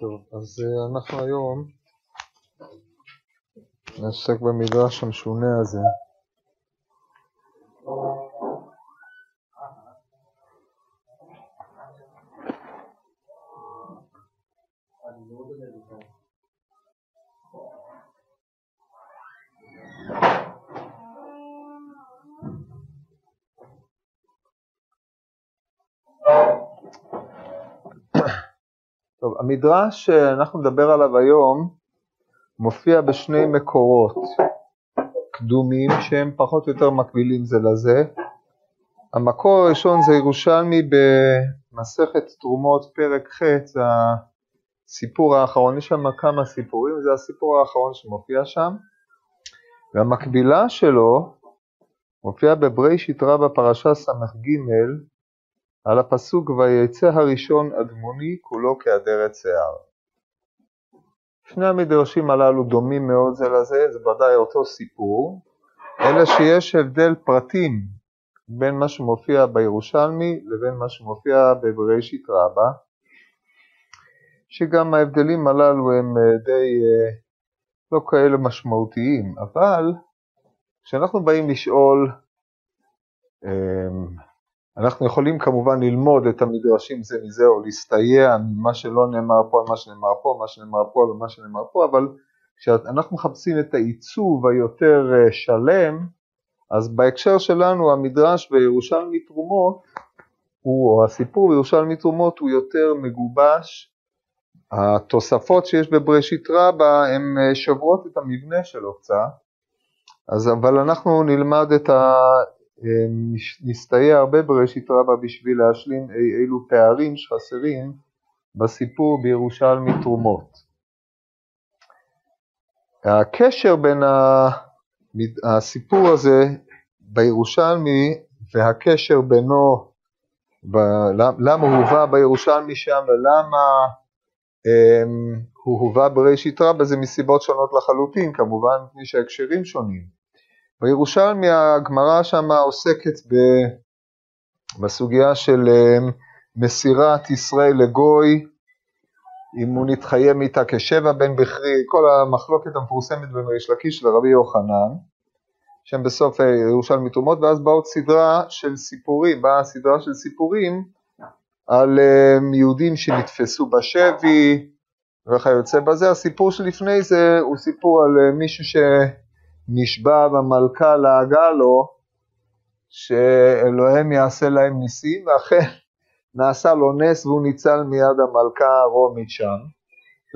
טוב, אז אה, אנחנו היום נעסק במדרש המשונה הזה. המדרש שאנחנו נדבר עליו היום מופיע בשני מקורות. קדומים שהם פחות או יותר מקבילים זה לזה. המקור הראשון זה ירושלמי במסכת תרומות פרק ח', הסיפור האחרון, יש שם כמה סיפורים, זה הסיפור האחרון שמופיע שם, והמקבילה שלו מופיע בבראשית רבה פרשה ס"ג על הפסוק ויצא הראשון אדמוני כולו כאדרת שיער. שני המדרשים הללו דומים מאוד זה לזה, זה ודאי אותו סיפור, אלא שיש הבדל פרטים בין מה שמופיע בירושלמי לבין מה שמופיע בבראשית רבה, שגם ההבדלים הללו הם אה, די אה, לא כאלה משמעותיים, אבל כשאנחנו באים לשאול אמ, אנחנו יכולים כמובן ללמוד את המדרשים זה מזה או להסתייע ממה שלא נאמר פה על מה שנאמר פה, מה שנאמר פה על מה שנאמר פה, אבל כשאנחנו מחפשים את העיצוב היותר אה, שלם, אז בהקשר שלנו המדרש בירושלמי תרומות, הוא, או הסיפור בירושלמי תרומות הוא יותר מגובש, התוספות שיש בבראשית רבה הן אה, שוברות את המבנה שלו קצת, אז אבל אנחנו נלמד את ה... נסתייע הרבה בראשית רבה בשביל להשלים אילו פערים שחסרים בסיפור בירושלמי תרומות. הקשר בין הסיפור הזה בירושלמי והקשר בינו, למה הוא הובא בירושלמי שם ולמה אמ, הוא הובא בראשית רבה זה מסיבות שונות לחלוטין, כמובן מפני שההקשרים שונים. בירושלמי הגמרא שם עוסקת ב, בסוגיה של אה, מסירת ישראל לגוי, אם הוא נתחייב איתה כשבע בן בכרי, כל המחלוקת המפורסמת בין ריש לקיש לרבי יוחנן, שהם בסוף אה, ירושלמי תרומות, ואז באות סדרה של סיפורים, באה סדרה של סיפורים על אה, יהודים שנתפסו בשבי וכיוצא בזה. הסיפור שלפני זה הוא סיפור על מישהו ש... נשבע במלכה לעגה לו שאלוהים יעשה להם ניסים, ואכן נעשה לו נס והוא ניצל מיד המלכה הרומית שם.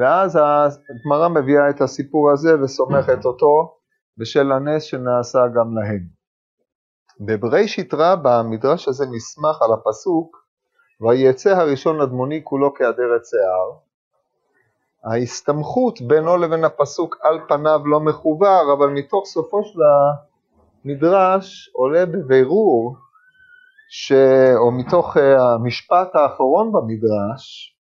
ואז הגמרא מביאה את הסיפור הזה וסומכת אותו בשל הנס שנעשה גם להם. בבראשית רבה המדרש הזה נסמך על הפסוק ויצא הראשון אדמוני כולו כאדרת שיער, ההסתמכות בינו לבין הפסוק על פניו לא מחובר, אבל מתוך סופו של המדרש עולה בבירור, ש... או מתוך אה, המשפט האחרון במדרש,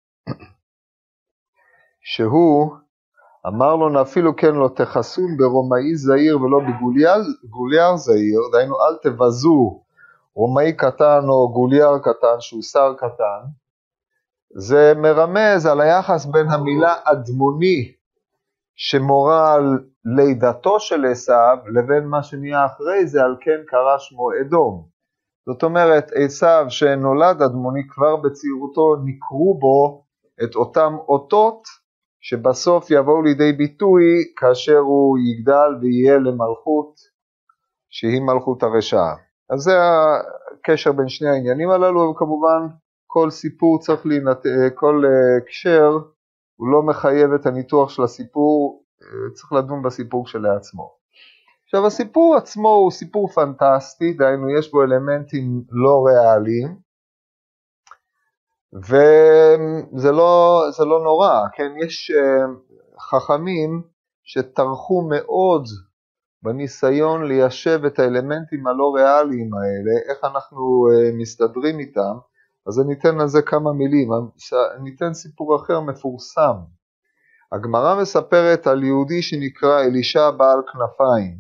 שהוא אמר לו נפילו כן לא תכסון ברומאי זעיר ולא בגולייר זעיר, דהיינו אל תבזו רומאי קטן או גולייר קטן שהוא שר קטן, זה מרמז על היחס בין המילה אדמוני שמורה על לידתו של עשיו לבין מה שנהיה אחרי זה על כן קרא שמו אדום. זאת אומרת עשיו שנולד אדמוני כבר בצעירותו נקרו בו את אותם אותות שבסוף יבואו לידי ביטוי כאשר הוא יגדל ויהיה למלכות שהיא מלכות הרשעה. אז זה הקשר בין שני העניינים הללו וכמובן כל סיפור צריך להינתן, אה, כל אה, הקשר הוא לא מחייב את הניתוח של הסיפור, אה, צריך לדון בסיפור כשלעצמו. עכשיו הסיפור עצמו הוא סיפור פנטסטי, דהיינו יש בו אלמנטים לא ריאליים, וזה לא, לא נורא, כן, יש חכמים שטרחו מאוד בניסיון ליישב את האלמנטים הלא ריאליים האלה, איך אנחנו מסתדרים איתם, אז אני אתן על זה כמה מילים, אני אתן סיפור אחר מפורסם. הגמרא מספרת על יהודי שנקרא אלישע בעל כנפיים,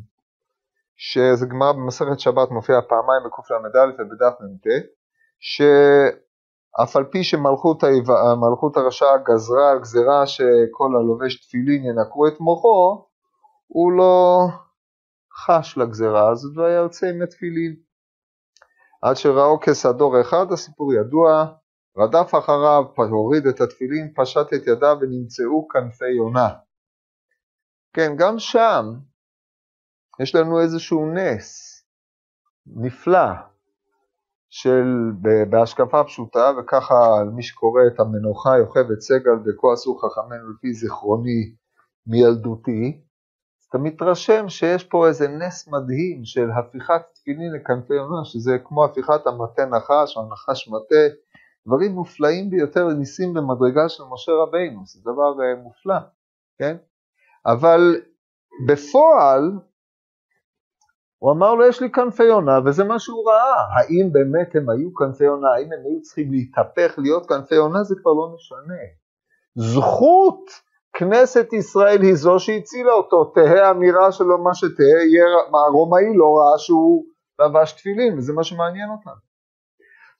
שזה גמרא במסכת שבת מופיע פעמיים בקל"א ובדף מ"ט, אף על פי שמלכות הרשע גזרה גזרה שכל הלובש תפילין ינקרו את מוחו, הוא לא חש לגזרה הזאת והיה יוצא עם התפילין. עד שראו כסדור אחד, הסיפור ידוע, רדף אחריו, הוריד את התפילין, פשט את ידיו ונמצאו כנפי יונה. כן, גם שם יש לנו איזשהו נס נפלא של בהשקפה פשוטה, וככה מי שקורא את המנוחה יוכבד סגל וכה עשו חכמינו לפי זיכרוני מילדותי, אתה מתרשם שיש פה איזה נס מדהים של הפיכת תפילין לכנפי יונה, שזה כמו הפיכת המטה נחש או הנחש מטה, דברים מופלאים ביותר, ניסים במדרגה של משה רבינו, זה דבר uh, מופלא, כן? אבל בפועל, הוא אמר לו, יש לי כנפי יונה, וזה מה שהוא ראה. האם באמת הם היו כנפי יונה, האם הם היו צריכים להתהפך להיות כנפי יונה, זה כבר לא משנה. זכות כנסת ישראל היא זו שהצילה אותו, תהא אמירה שלו מה שתהא, הרומאי לא ראה שהוא לבש תפילין, וזה מה שמעניין אותנו.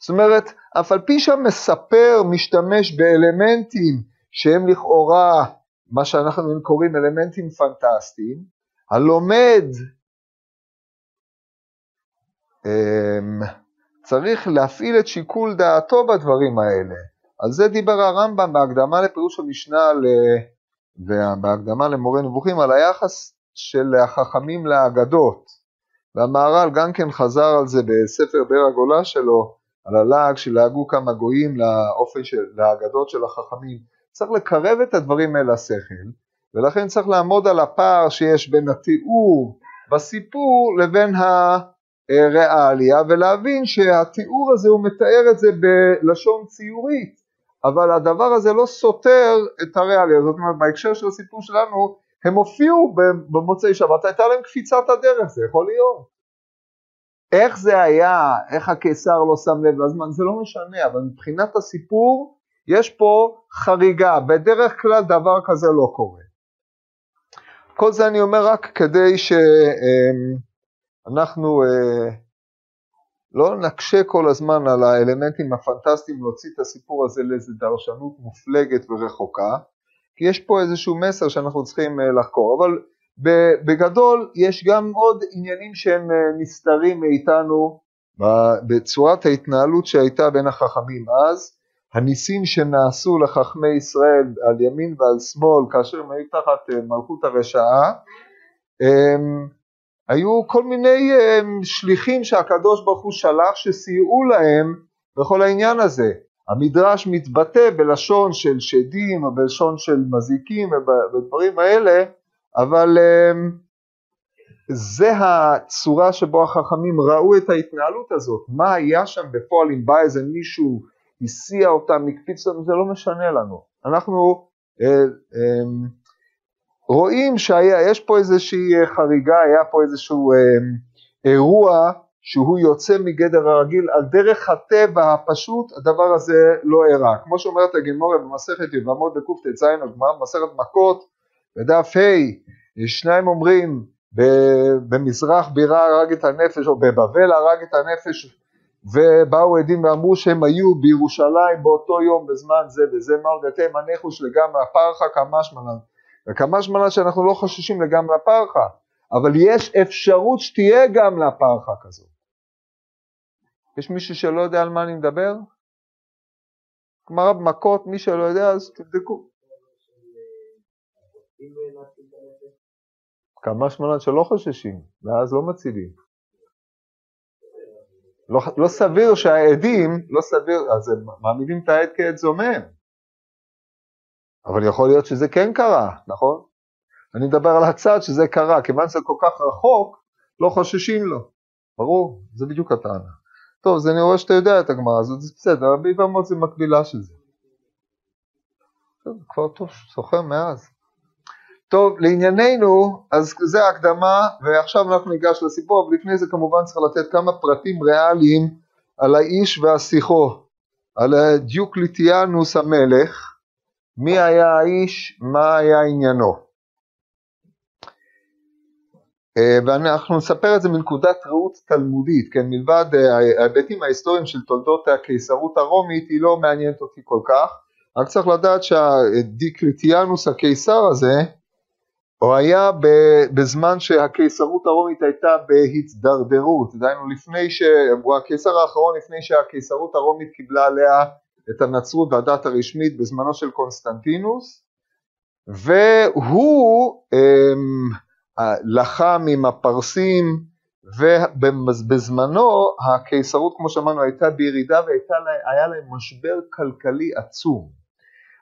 זאת אומרת, אף על פי שהמספר משתמש באלמנטים שהם לכאורה מה שאנחנו קוראים אלמנטים פנטסטיים, הלומד אמ, צריך להפעיל את שיקול דעתו בדברים האלה. על זה דיבר הרמב"ם בהקדמה לפירוש המשנה ל... ובהקדמה למורה נבוכים על היחס של החכמים לאגדות. והמהר"ל גם כן חזר על זה בספר בר הגולה שלו, על הלעג שלעגו כמה גויים לאופן של, לאגדות של החכמים. צריך לקרב את הדברים אל השכל, ולכן צריך לעמוד על הפער שיש בין התיאור בסיפור לבין הריאליה, ולהבין שהתיאור הזה הוא מתאר את זה בלשון ציורית, אבל הדבר הזה לא סותר את הריאליה, זאת אומרת בהקשר של הסיפור שלנו הם הופיעו במוצאי שבת, הייתה להם קפיצת הדרך, זה יכול להיות. איך זה היה, איך הקיסר לא שם לב לזמן, זה לא משנה, אבל מבחינת הסיפור יש פה חריגה, בדרך כלל דבר כזה לא קורה. כל זה אני אומר רק כדי שאנחנו אה, לא נקשה כל הזמן על האלמנטים הפנטסטיים להוציא את הסיפור הזה לאיזו דרשנות מופלגת ורחוקה, כי יש פה איזשהו מסר שאנחנו צריכים אה, לחקור, אבל בגדול יש גם עוד עניינים שהם אה, נסתרים מאיתנו בצורת ההתנהלות שהייתה בין החכמים אז, הניסים שנעשו לחכמי ישראל על ימין ועל שמאל כאשר הם היו תחת אה, מלכות הרשעה, הם, היו כל מיני הם, שליחים שהקדוש ברוך הוא שלח שסייעו להם בכל העניין הזה. המדרש מתבטא בלשון של שדים או בלשון של מזיקים ובדברים האלה, אבל הם, זה הצורה שבו החכמים ראו את ההתנהלות הזאת, מה היה שם בפועל אם בא איזה מישהו הסיע אותם, הקפיץ אותם, זה לא משנה לנו. אנחנו אה, אה, רואים שיש פה איזושהי חריגה, היה פה איזשהו אה, אירוע שהוא יוצא מגדר הרגיל, על דרך הטבע הפשוט הדבר הזה לא אירע. כמו שאומרת הגמורה במסכת יבמות בקט"ז, הגמרא במסכת מכות, בדף ה', שניים אומרים במזרח בירה הרג את הנפש, או בבבל הרג את הנפש ובאו עדים ואמרו שהם היו בירושלים באותו יום בזמן זה וזה מרגתם הניחוש לגמרי הפרחה כמשמלן וכמשמלן שאנחנו לא חוששים לגמרי הפרחה אבל יש אפשרות שתהיה גם לפרחה כזאת. יש מישהו שלא יודע על מה אני מדבר? גמרא במכות, מי שלא יודע אז תבדקו. כמה שמונה שלא חוששים, ואז לא מצילים. לא, לא סביר שהעדים, לא סביר, אז הם מעמידים את העד כעד זומם. אבל יכול להיות שזה כן קרה, נכון? אני מדבר על הצד שזה קרה, כיוון שזה כל כך רחוק, לא חוששים לו. ברור, זה בדיוק הטענה. טוב, אז אני רואה שאתה יודע את הגמרא הזאת, זה בסדר, רבי ואמות זה מקבילה של זה. כבר טוב, זוכר מאז. טוב, לענייננו, אז זה ההקדמה, ועכשיו אנחנו ניגש לסיפור, אבל לפני זה כמובן צריך לתת כמה פרטים ריאליים על האיש והשיחו, על דיוקליטיאנוס המלך, מי היה האיש, מה היה עניינו. אה, ואנחנו נספר את זה מנקודת ראות תלמודית, כן, מלבד אה, ההיבטים ההיסטוריים של תולדות הקיסרות הרומית, היא לא מעניינת אותי כל כך, רק צריך לדעת שהדיקליטיאנוס הקיסר הזה, הוא היה בזמן שהקיסרות הרומית הייתה בהתדרדרות, דהיינו לפני ש... הוא הקיסר האחרון לפני שהקיסרות הרומית קיבלה עליה את הנצרות כדת הרשמית בזמנו של קונסטנטינוס, והוא אמ, לחם עם הפרסים, ובזמנו הקיסרות כמו שאמרנו הייתה בירידה והיה להם משבר כלכלי עצום.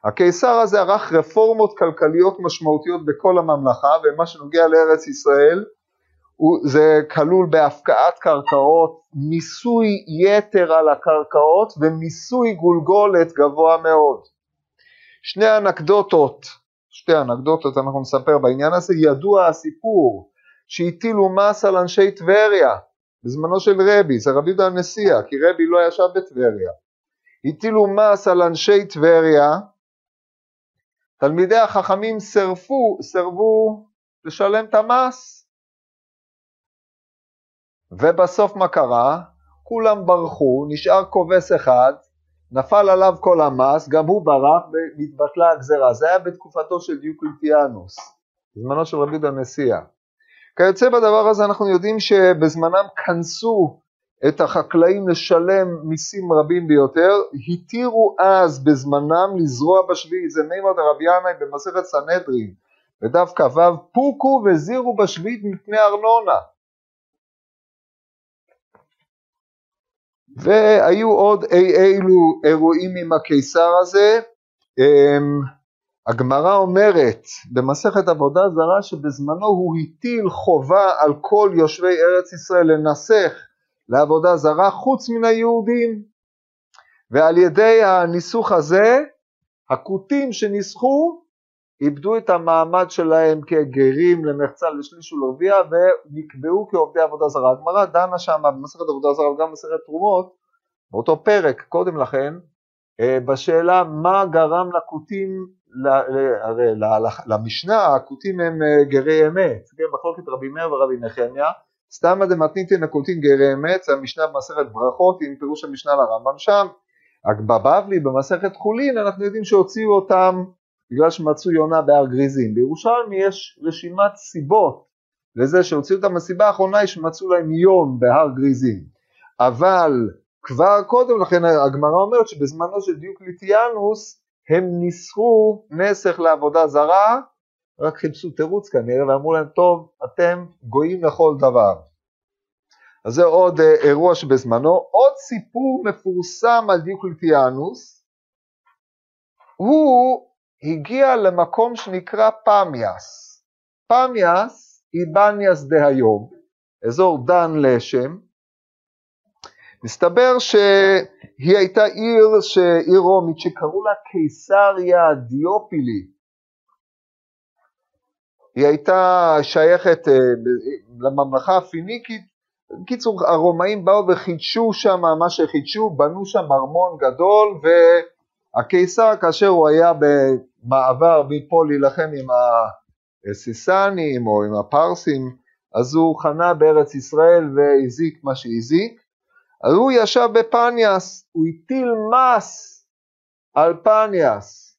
הקיסר הזה ערך רפורמות כלכליות משמעותיות בכל הממלכה, ומה שנוגע לארץ ישראל זה כלול בהפקעת קרקעות, מיסוי יתר על הקרקעות ומיסוי גולגולת גבוה מאוד. שני אנקדוטות שתי אנקדוטות אנחנו נספר בעניין הזה, ידוע הסיפור שהטילו מס על אנשי טבריה בזמנו של רבי, זה רבי יהודה הנשיאה, כי רבי לא ישב בטבריה. הטילו מס על אנשי טבריה, תלמידי החכמים סרפו, סרבו לשלם את המס. ובסוף מה קרה? כולם ברחו, נשאר כובס אחד, נפל עליו כל המס, גם הוא ברח והתבטלה הגזרה. זה היה בתקופתו של דיוקלטיאנוס, בזמנו של רבי יהודה הנשיאה. כיוצא בדבר הזה אנחנו יודעים שבזמנם כנסו את החקלאים לשלם מיסים רבים ביותר, התירו אז בזמנם לזרוע בשביעית, זה מימר דרבי ינאי במסכת סנהדרין, בדף כ"ו, פוקו וזירו בשביעית מפני ארנונה. והיו עוד אי אילו אירועים עם הקיסר הזה. אמ, הגמרא אומרת במסכת עבודה זרה שבזמנו הוא הטיל חובה על כל יושבי ארץ ישראל לנסח לעבודה זרה חוץ מן היהודים ועל ידי הניסוך הזה הכותים שניסחו איבדו את המעמד שלהם כגרים למחצה לשליש ולרביע ונקבעו כעובדי עבודה זרה. הגמרא דנה שם במסכת עבודה זרה וגם במסכת תרומות, באותו פרק קודם לכן, אה, בשאלה מה גרם לכותים, הרי למשנה הכותים הם אה, גרי אמת, כן, מחלוקת רבי מאיר ורבי נחמיה, סתמא דמתניתין הכותים גרי אמת, זה המשנה במסכת ברכות עם פירוש המשנה לרמב"ם שם, בבבלי במסכת חולין אנחנו יודעים שהוציאו אותם בגלל שמצאו יונה בהר גריזים. בירושלמי יש רשימת סיבות לזה שהוציאו אותם הסיבה האחרונה היא שמצאו להם יון בהר גריזים. אבל כבר קודם לכן הגמרא אומרת שבזמנו של דיוקליטיאנוס הם ניסחו נסך לעבודה זרה, רק חיפשו תירוץ כנראה ואמרו להם טוב אתם גויים לכל דבר. אז זה עוד אה, אירוע שבזמנו. עוד סיפור מפורסם על דיוקליטיאנוס הוא הגיע למקום שנקרא פמיאס. פמיאס היא בניאס דהיום, אזור דן לשם. מסתבר שהיא הייתה עיר, עיר רומית שקראו לה קיסריה דיופילי. היא הייתה שייכת אה, לממלכה הפיניקית. בקיצור, הרומאים באו וחידשו שם מה שחידשו, בנו שם ארמון גדול, והקיסר, כאשר הוא היה מעבר מפה להילחם עם הסיסנים או עם הפרסים, אז הוא חנה בארץ ישראל והזיק מה שהזיק, אז הוא ישב בפניאס, הוא הטיל מס על פניאס.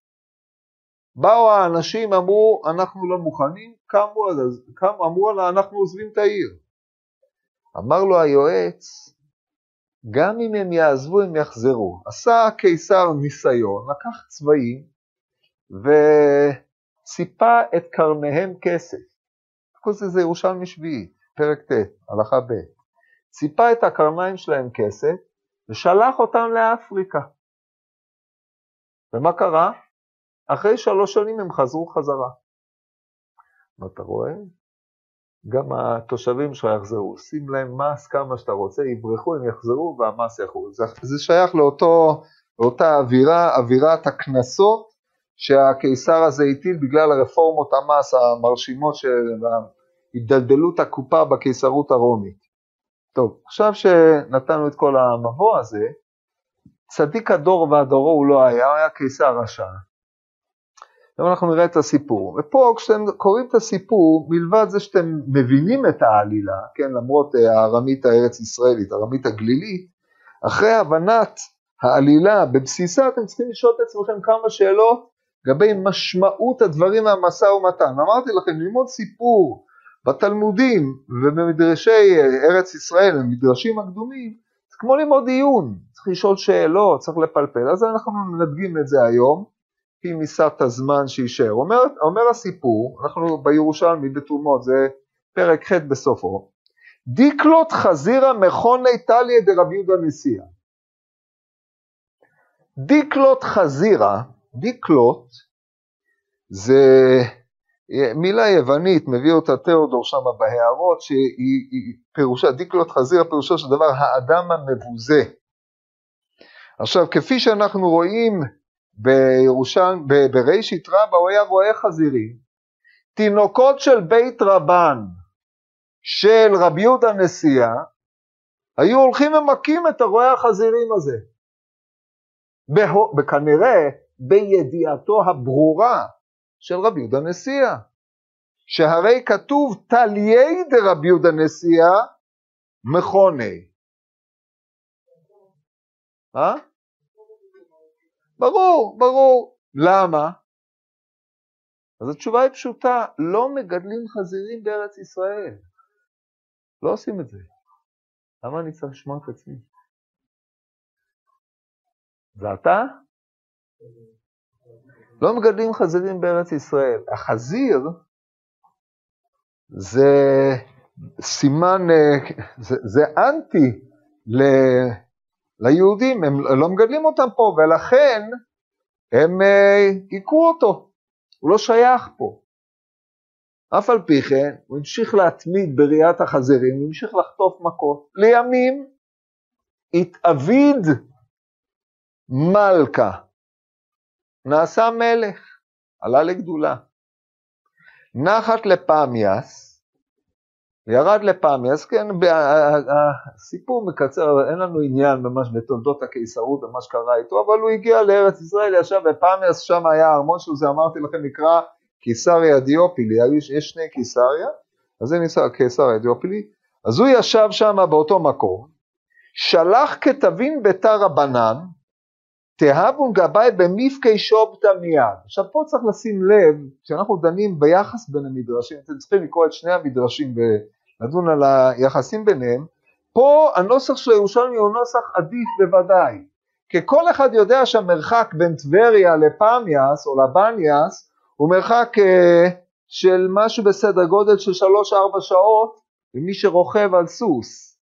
באו האנשים, אמרו, אנחנו לא מוכנים, קמו, קמו אמרו אנחנו עוזבים את העיר. אמר לו היועץ, גם אם הם יעזבו הם יחזרו. עשה הקיסר ניסיון, לקח צבאים, וציפה את קרניהם כסף. כל זה זה ירושלמי שביעי, פרק ט', הלכה ב'. ציפה את הקרניים שלהם כסף ושלח אותם לאפריקה. ומה קרה? אחרי שלוש שנים הם חזרו חזרה. אתה רואה? גם התושבים שלך יחזרו, שים להם מס כמה שאתה רוצה, יברחו, הם יחזרו והמס יחול. זה, זה שייך לאותו, לאותה אווירה, אווירת הקנסות שהקיסר הזה הטיל בגלל הרפורמות המס המרשימות של הידלדלות הקופה בקיסרות הרומית. טוב, עכשיו שנתנו את כל המבוא הזה, צדיק הדור והדורו הוא לא היה, הוא היה קיסר רשע. עכשיו אנחנו נראה את הסיפור. ופה כשאתם קוראים את הסיפור, מלבד זה שאתם מבינים את העלילה, כן, למרות אה, הארמית הארץ ישראלית, הארמית הגלילית, אחרי הבנת העלילה בבסיסה אתם צריכים לשאול את עצמכם כמה שאלות לגבי משמעות הדברים מהמשא ומתן. אמרתי לכם, ללמוד סיפור בתלמודים ובמדרשי ארץ ישראל, המדרשים הקדומים, זה כמו ללמוד עיון, צריך לשאול שאלות, צריך לפלפל, אז אנחנו נדגים את זה היום, לפי מיסת הזמן שיישאר. אומר, אומר הסיפור, אנחנו בירושלמי בתרומות, זה פרק ח' בסופו, דיקלות חזירה מכוני טליה דרבי יהודה נשיאה. דיקלות חזירה, דיקלות, זה מילה יוונית, מביא אותה תיאודור שם בהערות, שהיא פירושה, דיקלות חזירה פירושו של דבר האדם המבוזה. עכשיו, כפי שאנחנו רואים בירושלים, בראשית רבה, הוא היה רועה חזירים, תינוקות של בית רבן, של רבי יהודה נשיאה, היו הולכים ומכים את הרועה החזירים הזה. וכנראה בידיעתו הברורה של רבי יהודה נשיאה. שהרי כתוב תליי דרבי יהודה נשיאה מכוני. אה? ברור, ברור. למה? אז התשובה היא פשוטה, לא מגדלים חזירים בארץ ישראל. לא עושים את זה. למה אני צריך לשמוע את עצמי? זה אתה? לא מגדלים חזירים בארץ ישראל. החזיר זה סימן, זה, זה אנטי ל, ליהודים, הם לא מגדלים אותם פה, ולכן הם היכו אותו, הוא לא שייך פה. אף על פי כן, הוא המשיך להתמיד בראיית החזירים, הוא המשיך לחטוף מכות. לימים התאביד מלכה, נעשה מלך, עלה לגדולה. נחת לפמיאס, ירד לפמיאס, כן, הסיפור מקצר, אין לנו עניין ממש בתולדות הקיסרות ומה שקרה איתו, אבל הוא הגיע לארץ ישראל, ישב בפמיאס, שם היה הארמון שלו, זה אמרתי לכם, נקרא קיסריה דיופילי, יש שני קיסריה, אז זה נקרא קיסריה דיופילי, אז הוא ישב שם באותו מקום, שלח כתבין ביתר רבנן, תהבון גבאי במפקי שובתא מיד. עכשיו פה צריך לשים לב, כשאנחנו דנים ביחס בין המדרשים, אתם צריכים לקרוא את שני המדרשים ולדון על היחסים ביניהם, פה הנוסח של הירושלמי הוא נוסח עדיף בוודאי, כי כל אחד יודע שהמרחק בין טבריה לפמיאס או לבניאס הוא מרחק uh, של משהו בסדר גודל של 3-4 שעות למי שרוכב על סוס.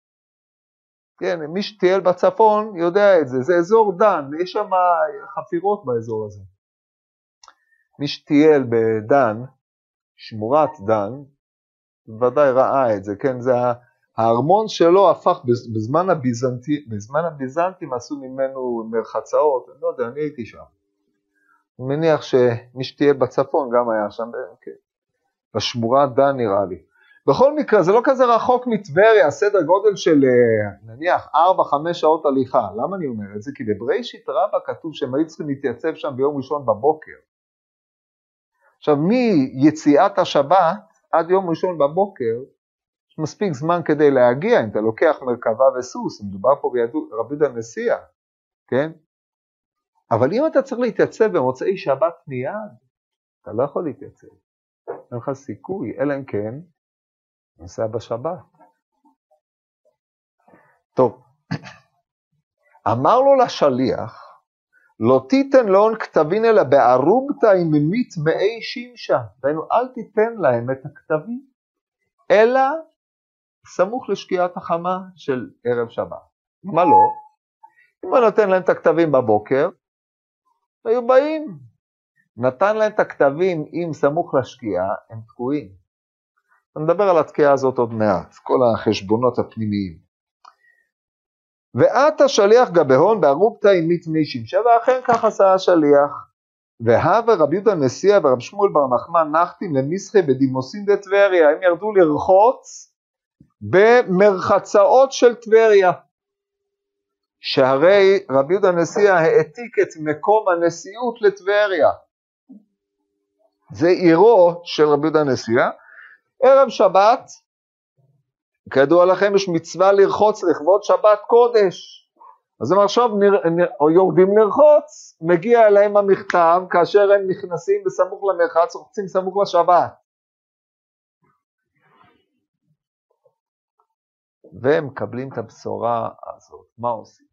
כן, מי שטייל בצפון יודע את זה, זה אזור דן, יש שם חפירות באזור הזה. מי שטייל בדן, שמורת דן, ודאי ראה את זה, כן, זה הארמון שלו הפך, בזמן, הביזנטי, בזמן הביזנטים עשו ממנו מרחצאות, אני לא יודע, אני הייתי שם. אני מניח שמי שתהיה בצפון גם היה שם, כן. בשמורת דן נראה לי. בכל מקרה, זה לא כזה רחוק מטבריה, סדר גודל של אה, נניח 4-5 שעות הליכה. למה אני אומר את זה? כי בבראשית רבה כתוב שהם היו צריכים להתייצב שם ביום ראשון בבוקר. עכשיו, מיציאת השבת עד יום ראשון בבוקר, יש מספיק זמן כדי להגיע, אם אתה לוקח מרכבה וסוס, מדובר פה ברבי יהודה נשיאה, כן? אבל אם אתה צריך להתייצב במוצאי שבת מיד, אתה לא יכול להתייצב. אין לך סיכוי, אלא אם כן נוסע בשבת. טוב, אמר לו לשליח, לא תיתן לאון כתבין אלא בערובתא עם ממית מאי שמשה, דהיינו אל תיתן להם את הכתבים, אלא סמוך לשקיעת החמה של ערב שבת. מה לא? אם הוא נותן להם את הכתבים בבוקר, היו באים. נתן להם את הכתבים אם סמוך לשקיעה, הם תקועים. נדבר על התקיעה הזאת עוד מעט, כל החשבונות הפנימיים. ואת השליח גבהון בערובתא עם מיתמי שמשה, ואכן כך עשה השליח. והווה רבי יהודה נשיאה ורב שמואל בר נחמן נחתים למסחי בדימוסין דטבריה, הם ירדו לרחוץ במרחצאות של טבריה. שהרי רבי יהודה נשיאה העתיק את מקום הנשיאות לטבריה. זה עירו של רבי יהודה הנשיאה. ערב שבת, כידוע לכם, יש מצווה לרחוץ לכבוד שבת קודש. אז הם עכשיו נר, נר, יורדים לרחוץ, מגיע אליהם המכתב כאשר הם נכנסים בסמוך למרחץ, רוחצים סמוך לשבת. והם מקבלים את הבשורה הזאת, מה עושים?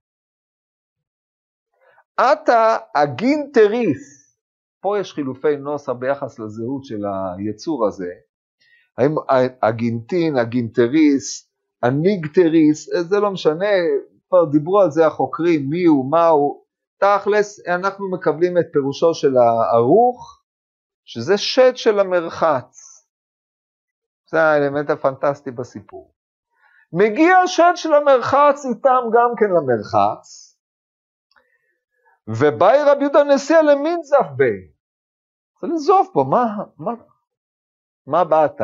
עתה הגינטריס, פה יש חילופי נוסח ביחס לזהות של היצור הזה, האם הגינטין, הגינטריס, הניגטריס, זה לא משנה, כבר דיברו על זה החוקרים, מי הוא, מה הוא, תכלס אנחנו מקבלים את פירושו של הערוך, שזה שד של המרחץ. זה האלמנט הפנטסטי בסיפור. מגיע השד של המרחץ איתם גם כן למרחץ, ובאי רבי יהודה נשיאה למינזף בי. צריך לנזוף פה, מה, מה, מה באת?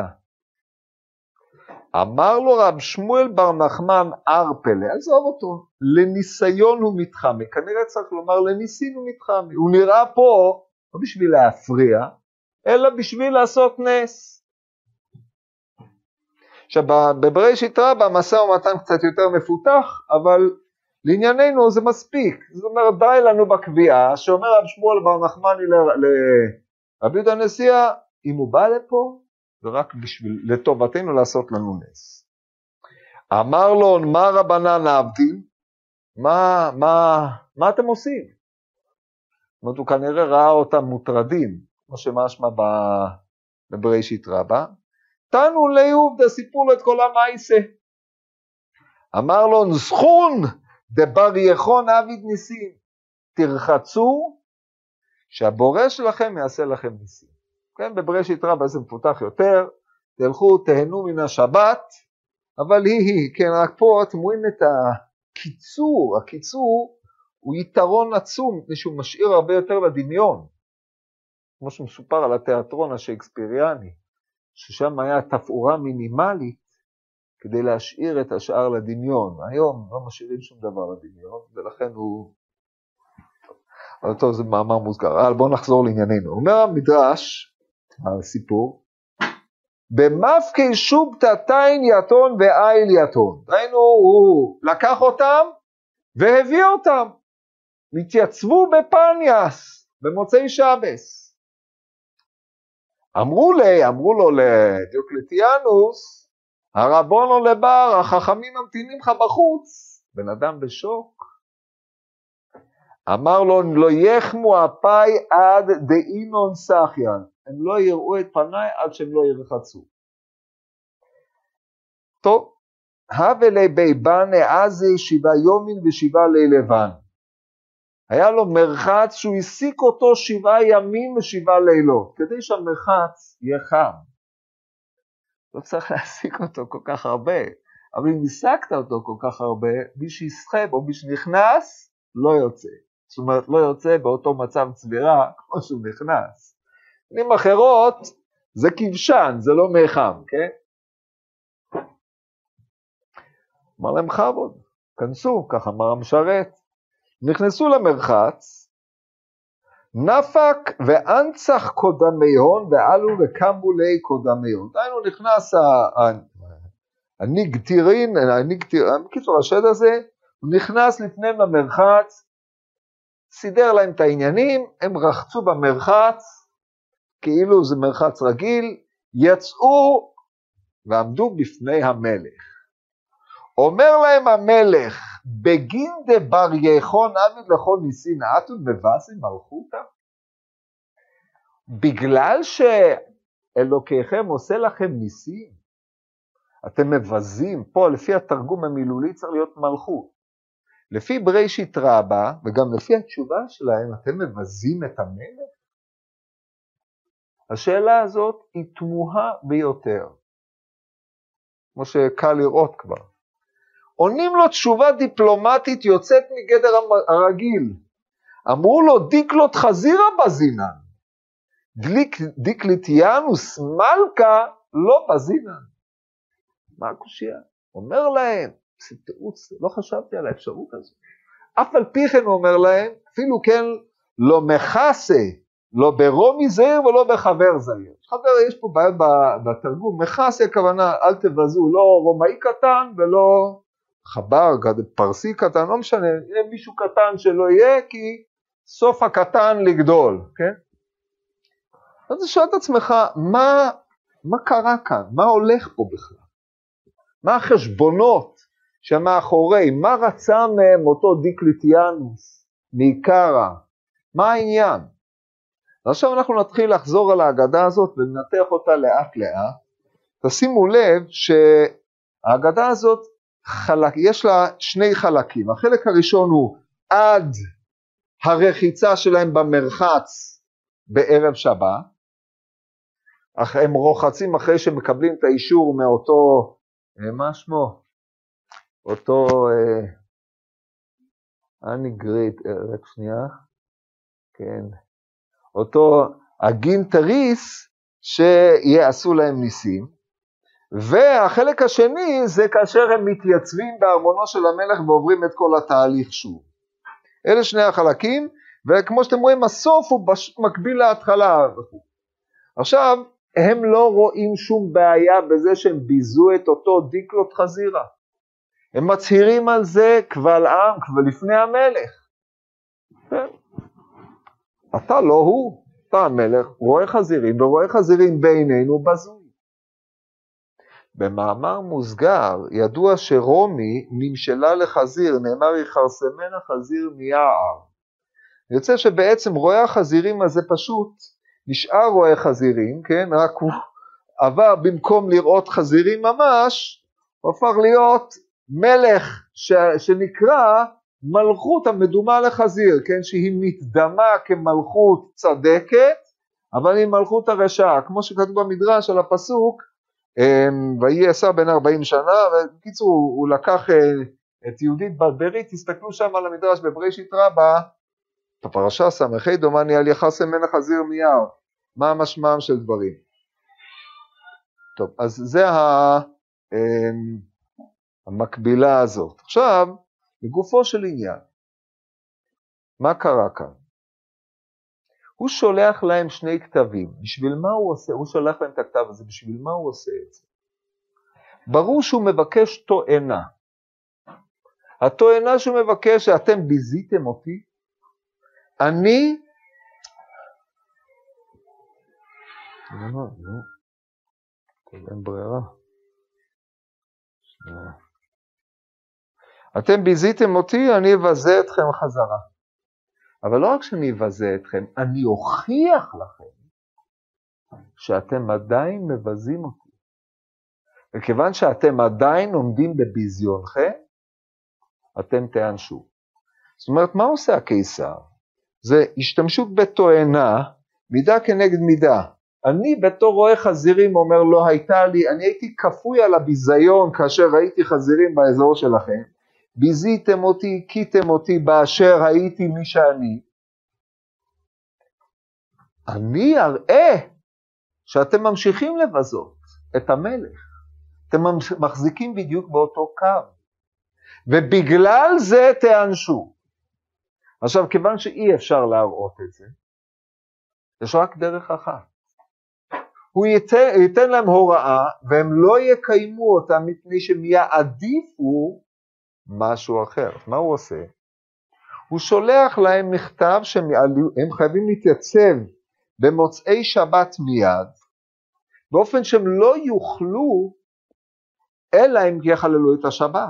אמר לו רב שמואל בר נחמן ארפלה, עזוב אותו, לניסיון הוא מתחמי, כנראה צריך לומר לניסין הוא מתחמי, הוא נראה פה לא בשביל להפריע, אלא בשביל לעשות נס. עכשיו בבראשית רבה המשא ומתן קצת יותר מפותח, אבל לענייננו זה מספיק, זאת אומרת די לנו בקביעה שאומר רב שמואל בר נחמני לרבי יהודה הנשיאה, אם הוא בא לפה זה רק בשביל, לטובתנו לעשות לנו נס. אמר לו, מה רבנן עבדים? מה, מה, מה אתם עושים? זאת אומרת, הוא כנראה ראה אותם מוטרדים, כמו שמשמע בבראשית רבה. תנו ליהודה, סיפרו לו את כל המייסה. אמר לו, נסחון דבר יכון עביד ניסים. תרחצו, שהבורא שלכם יעשה לכם ניסים. כן, בבראשית רבה זה מפותח יותר, תלכו, תהנו מן השבת, אבל היא היא, כן, רק פה אתם רואים את הקיצור, הקיצור הוא יתרון עצום, מפני שהוא משאיר הרבה יותר לדמיון, כמו שמסופר על התיאטרון השייקספיריאני, ששם היה תפאורה מינימלית כדי להשאיר את השאר לדמיון. היום לא משאירים שום דבר לדמיון, ולכן הוא... אבל טוב, זה מאמר מוסגר. אבל בואו נחזור לענייננו. אומר המדרש, הסיפור, במפקי שובתתין יתון ואיל יתון. ראינו, הוא לקח אותם והביא אותם. התייצבו בפניאס במוצאי שבס. אמרו לי, אמרו לו לדיוקלטיאנוס, הרבונו לבר, החכמים ממתינים לך בחוץ. בן אדם בשוק. אמר לו, לא יחמו אפי עד דאינון סחיין. הם לא יראו את פניי עד שהם לא ירחצו. טוב, הווה לבי בנה עזי שבעה יומין ושבעה לילבן. היה לו מרחץ שהוא העסיק אותו שבעה ימים ושבעה לילות, כדי שהמרחץ יהיה חם. לא צריך להעסיק אותו כל כך הרבה, אבל אם העסקת אותו כל כך הרבה, מי שיסחב או מי שנכנס, לא יוצא. זאת אומרת, לא יוצא באותו מצב צבירה כמו שהוא נכנס. במילים אחרות, זה כבשן, זה לא מיחם, כן? אמר להם בכבוד, כנסו, כך אמר המשרת. נכנסו למרחץ, נפק ואנצח קודמיון ועלו וקמו לי קודמיון. דהיינו נכנס הניגטירין, בקיצור השד הזה, הוא נכנס לפניהם למרחץ, סידר להם את העניינים, הם רחצו במרחץ, כאילו זה מרחץ רגיל, יצאו ועמדו בפני המלך. אומר להם המלך, בגין דבר יחון עביד לכל ניסין אתון מבאסי מלכותא? בגלל שאלוקיכם עושה לכם ניסים, אתם מבזים, פה לפי התרגום המילולי צריך להיות מלכות. לפי בראשית רבה, וגם לפי התשובה שלהם, אתם מבזים את המלך? השאלה הזאת היא תמוהה ביותר, כמו שקל לראות כבר. עונים לו תשובה דיפלומטית יוצאת מגדר הרגיל. אמרו לו דיקלות חזירה בזינן, דיקליטיאנוס מלכה לא בזינן. מה הקושייה? אומר להם, זה תירוץ, לא חשבתי על האפשרות הזאת. אף על פי כן הוא אומר להם, אפילו כן לא מכסה לא ברומי זעיר ולא בחבר זעיר. חבר, יש פה בעיה בתרגום, מכסי הכוונה, אל תבזו, לא רומאי קטן ולא חבר, פרסי קטן, לא משנה, יהיה מישהו קטן שלא יהיה, כי סוף הקטן לגדול, כן? אז שואל את עצמך, מה, מה קרה כאן? מה הולך פה בכלל? מה החשבונות שמאחורי? מה רצה מהם אותו דיקליטיאנוס מעיקרא? מה העניין? ועכשיו אנחנו נתחיל לחזור על ההגדה הזאת ולנתח אותה לאט לאט. תשימו לב שההגדה הזאת, חלק, יש לה שני חלקים. החלק הראשון הוא עד הרחיצה שלהם במרחץ בערב שבת, הם רוחצים אחרי שמקבלים את האישור מאותו, אה, מה שמו? אותו, אני גריט, רק שנייה, כן, אותו הגינטריס שיעשו להם ניסים. והחלק השני זה כאשר הם מתייצבים בארמונו של המלך ועוברים את כל התהליך שוב. אלה שני החלקים, וכמו שאתם רואים הסוף הוא מקביל להתחלה. עכשיו, הם לא רואים שום בעיה בזה שהם ביזו את אותו דיקלוט חזירה. הם מצהירים על זה קבל עם, קבל לפני המלך. אתה לא הוא, אתה המלך, רואה חזירים, ורואה חזירים בעינינו בזוי. במאמר מוסגר, ידוע שרומי נמשלה לחזיר, נאמר יכרסמנה חזיר מיער. יוצא שבעצם רואה החזירים הזה פשוט נשאר רואה חזירים, כן, רק הוא עבר במקום לראות חזירים ממש, הוא הפך להיות מלך ש, שנקרא מלכות המדומה לחזיר, כן, שהיא מתדמה כמלכות צדקת, אבל היא מלכות הרשעה, כמו שכתוב במדרש על הפסוק, אמ, ויהי עשה בן ארבעים שנה, ובקיצור הוא לקח אה, את יהודית ברברית, תסתכלו שם על המדרש בבראשית רבה, בפרשה ס"ה דומני על יחסם מלך חזיר מיער, מה המשמעם של דברים. טוב, אז זה ה... אמ, המקבילה הזאת. עכשיו, לגופו של עניין, מה קרה כאן? הוא שולח להם שני כתבים, בשביל מה הוא עושה? הוא שולח להם את הכתב הזה, בשביל מה הוא עושה את זה? ברור שהוא מבקש תואנה. התואנה שהוא מבקש, שאתם ביזיתם אותי, אני... אין ברירה. אתם ביזיתם אותי, אני אבזה אתכם חזרה. אבל לא רק שאני אבזה אתכם, אני אוכיח לכם שאתם עדיין מבזים אותי. וכיוון שאתם עדיין עומדים בביזיונכם, אתם תיענשו. זאת אומרת, מה עושה הקיסר? זה השתמשות בתואנה, מידה כנגד מידה. אני בתור רואה חזירים אומר לא הייתה לי, אני הייתי כפוי על הביזיון כאשר ראיתי חזירים באזור שלכם, ביזיתם אותי, הכיתם אותי באשר הייתי מי שאני. אני אראה שאתם ממשיכים לבזות את המלך. אתם מחזיקים בדיוק באותו קו. ובגלל זה תיענשו. עכשיו, כיוון שאי אפשר להראות את זה, יש רק דרך אחת. הוא ייתן, ייתן להם הוראה והם לא יקיימו אותה מפני שהם יעדיפו משהו אחר. מה הוא עושה? הוא שולח להם מכתב שהם חייבים להתייצב במוצאי שבת מיד, באופן שהם לא יוכלו אלא אם יחללו את השבת,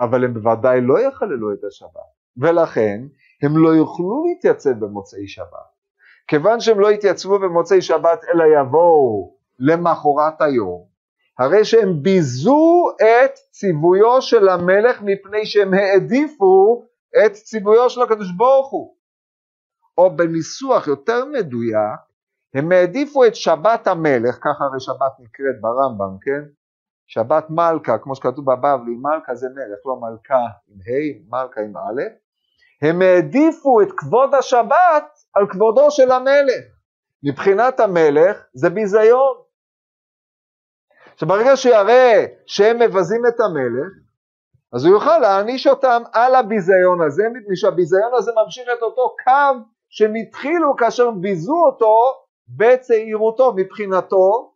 אבל הם בוודאי לא יחללו את השבת, ולכן הם לא יוכלו להתייצב במוצאי שבת. כיוון שהם לא יתייצבו במוצאי שבת אלא יבואו למחרת היום, הרי שהם ביזו את ציוויו של המלך מפני שהם העדיפו את ציוויו של הקדוש ברוך הוא. או בניסוח יותר מדויק, הם העדיפו את שבת המלך, ככה הרי שבת נקראת ברמב"ם, כן? שבת מלכה, כמו שכתוב בבבלי, מלכה זה מלך, לא מלכה עם ה', מלכה עם א', הם העדיפו את כבוד השבת על כבודו של המלך. מבחינת המלך זה ביזיון. שברגע שיראה שהם מבזים את המלך, אז הוא יוכל להעניש אותם על הביזיון הזה, מפני שהביזיון הזה ממשיך את אותו קו שהם התחילו כאשר ביזו אותו בצעירותו. מבחינתו,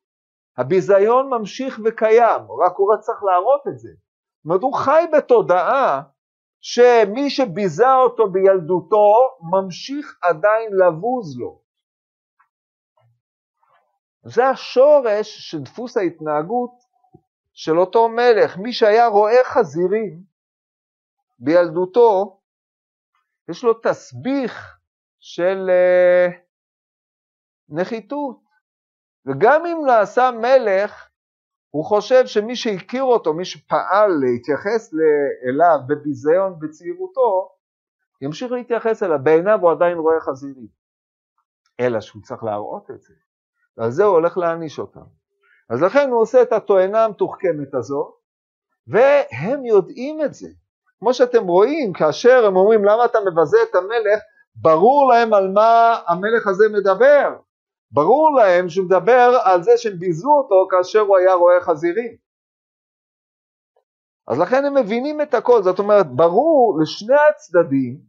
הביזיון ממשיך וקיים, רק הוא רק צריך להראות את זה. זאת אומרת, הוא חי בתודעה שמי שביזה אותו בילדותו ממשיך עדיין לבוז לו. זה השורש של דפוס ההתנהגות של אותו מלך. מי שהיה רואה חזירים בילדותו, יש לו תסביך של uh, נחיתות. וגם אם נעשה מלך, הוא חושב שמי שהכיר אותו, מי שפעל להתייחס אליו בביזיון בצעירותו, ימשיך להתייחס אליו, בעיניו הוא עדיין רואה חזירים. אלא שהוא צריך להראות את זה. ועל זה הוא הולך להעניש אותם. אז לכן הוא עושה את התואנה המתוחכמת הזו, והם יודעים את זה. כמו שאתם רואים, כאשר הם אומרים למה אתה מבזה את המלך, ברור להם על מה המלך הזה מדבר. ברור להם שהוא מדבר על זה שהם ביזו אותו כאשר הוא היה רועה חזירים. אז לכן הם מבינים את הכל, זאת אומרת, ברור לשני הצדדים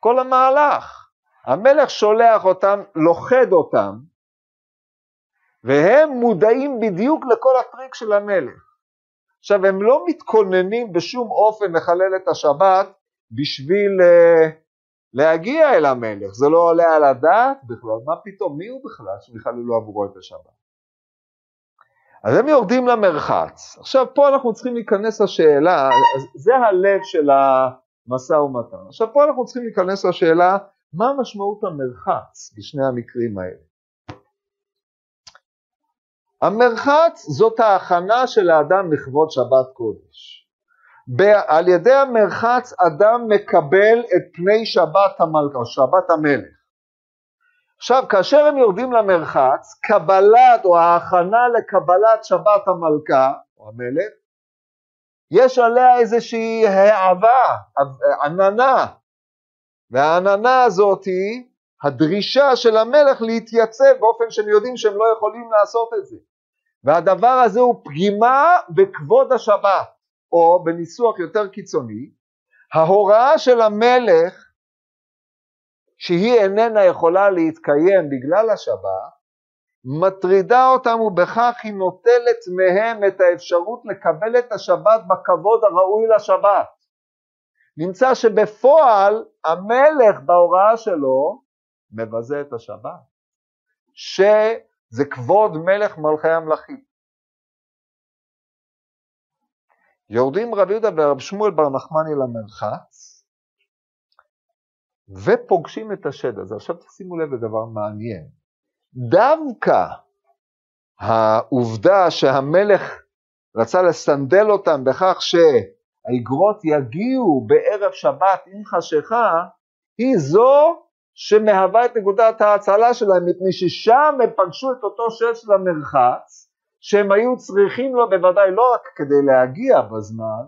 כל המהלך. המלך שולח אותם, לוכד אותם, והם מודעים בדיוק לכל הטריק של המלך. עכשיו, הם לא מתכוננים בשום אופן לחלל את השבת בשביל uh, להגיע אל המלך, זה לא עולה על הדעת בכלל, מה פתאום, מי הוא בכלל שיחללו עבורו את השבת? אז הם יורדים למרחץ. עכשיו, פה אנחנו צריכים להיכנס לשאלה, זה הלב של המשא ומתן. עכשיו, פה אנחנו צריכים להיכנס לשאלה, מה משמעות המרחץ בשני המקרים האלה? המרחץ זאת ההכנה של האדם לכבוד שבת קודש. על ידי המרחץ אדם מקבל את פני שבת המלכה, שבת המלך. עכשיו, כאשר הם יורדים למרחץ, קבלת או ההכנה לקבלת שבת המלכה, או המלך, יש עליה איזושהי העבה, עננה, והעננה הזאת היא הדרישה של המלך להתייצב באופן שהם יודעים שהם לא יכולים לעשות את זה. והדבר הזה הוא פגימה בכבוד השבת, או בניסוח יותר קיצוני, ההוראה של המלך שהיא איננה יכולה להתקיים בגלל השבת, מטרידה אותם ובכך היא נוטלת מהם את האפשרות לקבל את השבת בכבוד הראוי לשבת. נמצא שבפועל המלך בהוראה שלו מבזה את השבת, שזה כבוד מלך מלכי המלכים. יורדים רבי יהודה ורב שמואל בר נחמני למרחץ ופוגשים את השד הזה. עכשיו תשימו לב לדבר מעניין. דווקא העובדה שהמלך רצה לסנדל אותם בכך שהאגרות יגיעו בערב שבת עם חשיכה, היא זו שמהווה את נקודת ההצלה שלהם, מפני ששם הם פגשו את אותו שד של המרחץ, שהם היו צריכים לו בוודאי לא רק כדי להגיע בזמן,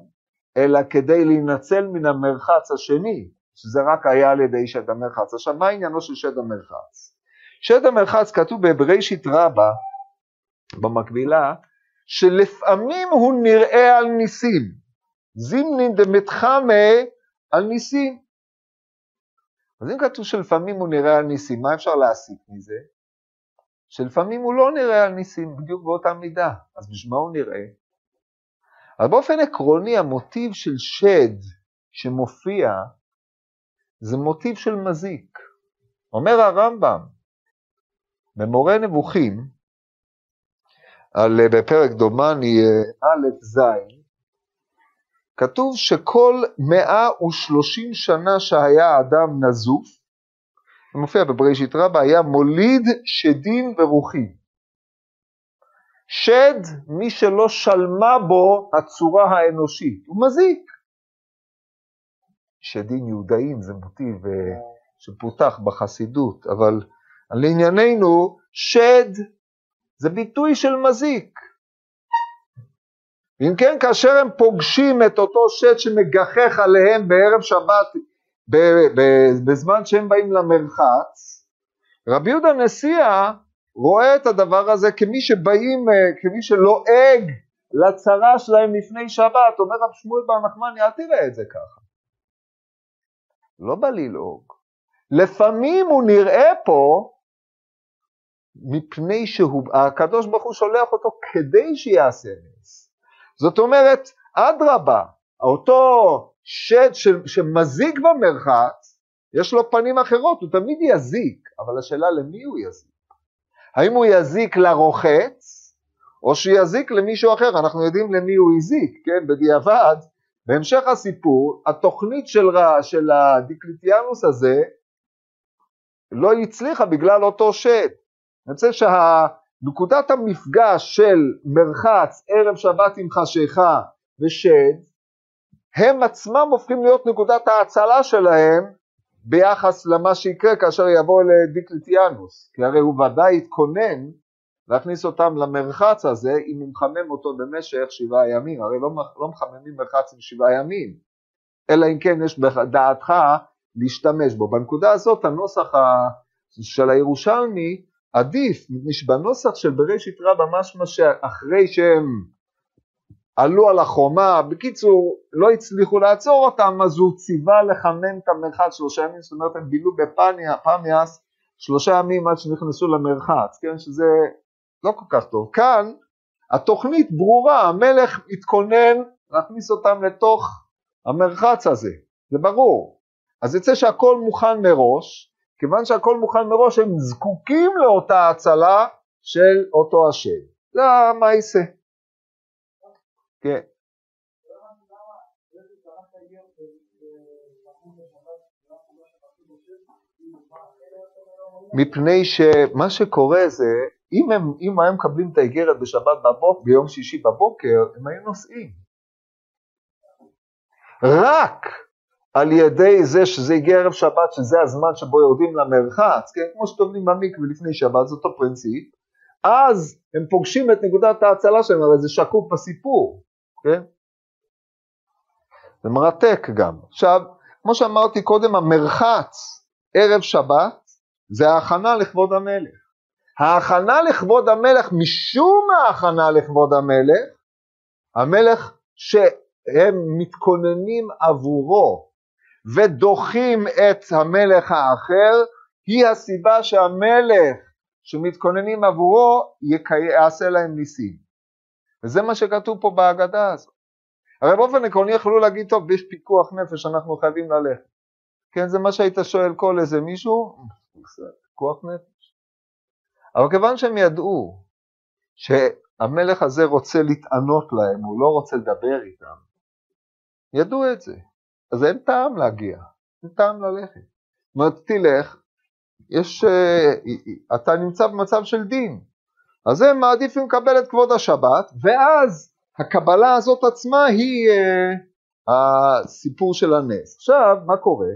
אלא כדי להינצל מן המרחץ השני, שזה רק היה על ידי שד המרחץ. עכשיו, מה עניינו של שד המרחץ? שד המרחץ כתוב בבראשית רבה, במקבילה, שלפעמים הוא נראה על ניסים. זימנין דמתחמה על ניסים. אז אם כתוב שלפעמים הוא נראה על ניסים, מה אפשר להסיק מזה? שלפעמים הוא לא נראה על ניסים בדיוק באותה מידה, אז בשביל מה הוא נראה? אבל באופן עקרוני המוטיב של שד שמופיע זה מוטיב של מזיק. אומר הרמב"ם במורה נבוכים, על, בפרק דומני א' ז', כתוב שכל 130 שנה שהיה אדם נזוף, זה מופיע בבראשית רבה, היה מוליד שדים ורוחים. שד, מי שלא שלמה בו הצורה האנושית, הוא מזיק. שדים יהודאים זה מוטיב אה, שפותח בחסידות, אבל לענייננו, שד זה ביטוי של מזיק. אם כן, כאשר הם פוגשים את אותו שד שמגחך עליהם בערב שבת בזמן שהם באים למרחץ, רבי יהודה נשיאה רואה את הדבר הזה כמי שבאים, אה, כמי שלועג לצרה שלהם לפני שבת, אומר רב שמואל בר נחמני, אל תראה את זה ככה. לא בא ללעוג. לפעמים הוא נראה פה מפני שהקדוש ברוך הוא שולח אותו כדי שיעשה נס. זאת אומרת, אדרבה, אותו שד שמזיק במרחץ, יש לו פנים אחרות, הוא תמיד יזיק, אבל השאלה למי הוא יזיק? האם הוא יזיק לרוחץ, או שיזיק למישהו אחר, אנחנו יודעים למי הוא הזיק, כן, בדיעבד, בהמשך הסיפור, התוכנית של, של הדיקליטיאנוס הזה לא הצליחה בגלל אותו שד. אני רוצה שנקודת המפגש של מרחץ, ערב שבת עם חשיכה ושד, הם עצמם הופכים להיות נקודת ההצלה שלהם ביחס למה שיקרה כאשר יבוא לדיקליטיאנוס, כי הרי הוא ודאי התכונן להכניס אותם למרחץ הזה אם הוא מחמם אותו במשך שבעה ימים, הרי לא, לא מחממים מרחץ עם שבעה ימים, אלא אם כן יש בדעתך להשתמש בו. בנקודה הזאת הנוסח של הירושלמי עדיף, מפני שבנוסח של בראשית רבה משמע שאחרי שהם עלו על החומה, בקיצור לא הצליחו לעצור אותם אז הוא ציווה לחמם את המרחץ שלושה ימים, זאת אומרת הם בילו בפמיאס שלושה ימים עד שנכנסו למרחץ, כן, שזה לא כל כך טוב. כאן התוכנית ברורה, המלך מתכונן להכניס אותם לתוך המרחץ הזה, זה ברור. אז יצא שהכל מוכן מראש, כיוון שהכל מוכן מראש הם זקוקים לאותה הצלה של אותו השם. זה המעשה. כן. מפני שמה שקורה זה אם הם, אם הם מקבלים את האיגרת בשבת בבוקר, ביום שישי בבוקר, הם היו נוסעים. רק על ידי זה שזה הגיע ערב שבת, שזה הזמן שבו יורדים למרחץ, כן, כמו שטובלים במקווה לפני שבת, זה אותו פרינציפ, אז הם פוגשים את נקודת ההצלה שלהם, הרי זה שקוף בסיפור, כן? זה מרתק גם. עכשיו, כמו שאמרתי קודם, המרחץ ערב שבת זה ההכנה לכבוד המלך. ההכנה לכבוד המלך, משום ההכנה לכבוד המלך, המלך שהם מתכוננים עבורו ודוחים את המלך האחר, היא הסיבה שהמלך שמתכוננים עבורו יעשה להם ניסים. וזה מה שכתוב פה בהגדה הזאת. הרי באופן עקרוני יכלו להגיד, טוב, יש פיקוח נפש, אנחנו חייבים ללכת. כן, זה מה שהיית שואל כל איזה מישהו, פיקוח נפש. אבל כיוון שהם ידעו שהמלך הזה רוצה להתענות להם, הוא לא רוצה לדבר איתם, ידעו את זה, אז אין טעם להגיע, אין טעם ללכת. זאת אומרת, תלך, יש, אה, אתה נמצא במצב של דין, אז הם מעדיפים לקבל את כבוד השבת, ואז הקבלה הזאת עצמה היא uh, הסיפור של הנס. עכשיו, מה קורה?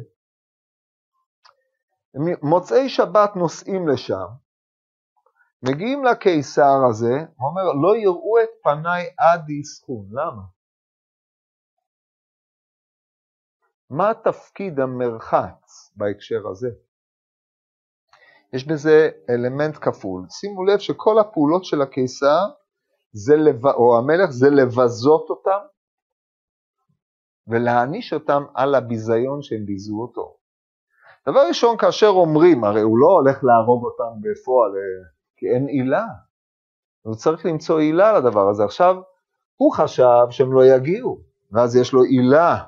מוצאי שבת נוסעים לשם, מגיעים לקיסר הזה, הוא אומר, לא יראו את פניי עד יסחון. למה? מה תפקיד המרחץ בהקשר הזה? יש בזה אלמנט כפול. שימו לב שכל הפעולות של הקיסר, זה לב... או המלך, זה לבזות אותם ולהעניש אותם על הביזיון שהם ביזו אותו. דבר ראשון, כאשר אומרים, הרי הוא לא הולך להרוג אותם בפועל, אה, כי אין עילה. הוא צריך למצוא עילה לדבר הזה. עכשיו, הוא חשב שהם לא יגיעו, ואז יש לו עילה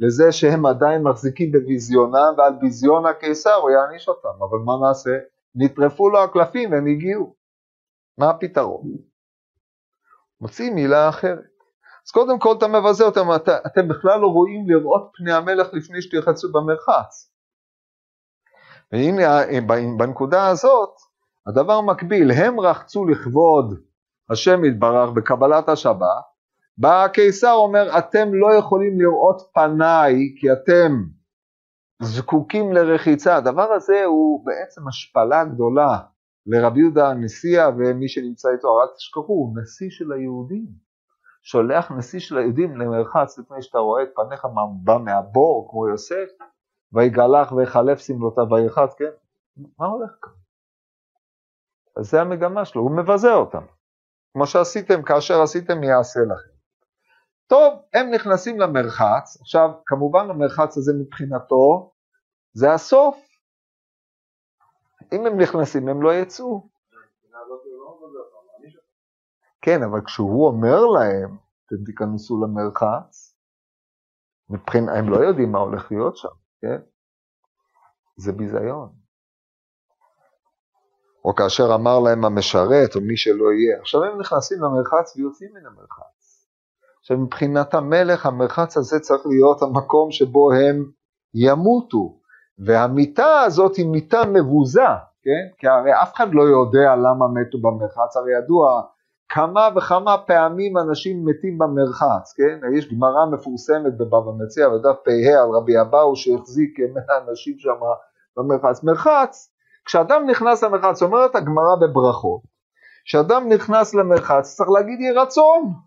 לזה שהם עדיין מחזיקים בביזיונם, ועל ביזיון הקיסר הוא יעניש אותם, אבל מה נעשה? נטרפו לו הקלפים והם הגיעו. מה הפתרון? מוצאים מילה אחרת. אז קודם כל אתה מבזה אותם, את, אתם בכלל לא רואים לראות פני המלך לפני שתרחצו במרחץ. והנה בנקודה הזאת, הדבר מקביל, הם רחצו לכבוד השם יתברך בקבלת השבת, בא הקיסר אומר אתם לא יכולים לראות פניי כי אתם זקוקים לרחיצה, הדבר הזה הוא בעצם השפלה גדולה לרבי יהודה הנשיאה ומי שנמצא איתו, אל תשכחו, הוא נשיא של היהודים, שולח נשיא של היהודים למרחץ לפני שאתה רואה את פניך בא מהבור כמו יוסף, ויגלח ויחלף שמלותיו וירחץ, כן? מה הולך כאן? אז זה המגמה שלו, הוא מבזה אותם. כמו שעשיתם, כאשר עשיתם יעשה לכם. טוב, הם נכנסים למרחץ, עכשיו כמובן המרחץ הזה מבחינתו זה הסוף, אם הם נכנסים הם לא יצאו. כן, אבל כשהוא אומר להם, אתם תיכנסו למרחץ, מבחינת, הם לא יודעים מה הולך להיות שם, כן? זה ביזיון. או כאשר אמר להם המשרת, או מי שלא יהיה. עכשיו הם נכנסים למרחץ ויוצאים מן המרחץ. עכשיו מבחינת המלך, המרחץ הזה צריך להיות המקום שבו הם ימותו. והמיטה הזאת היא מיטה מבוזה, כן? כי הרי אף אחד לא יודע למה מתו במרחץ, הרי ידוע כמה וכמה פעמים אנשים מתים במרחץ, כן? יש גמרא מפורסמת בבבא מציע, בדף פ"ה על רבי אבאו שהחזיק 100 אנשים שם במרחץ. מרחץ, כשאדם נכנס למרחץ, אומרת הגמרא בברכות, כשאדם נכנס למרחץ צריך להגיד יהי רצון,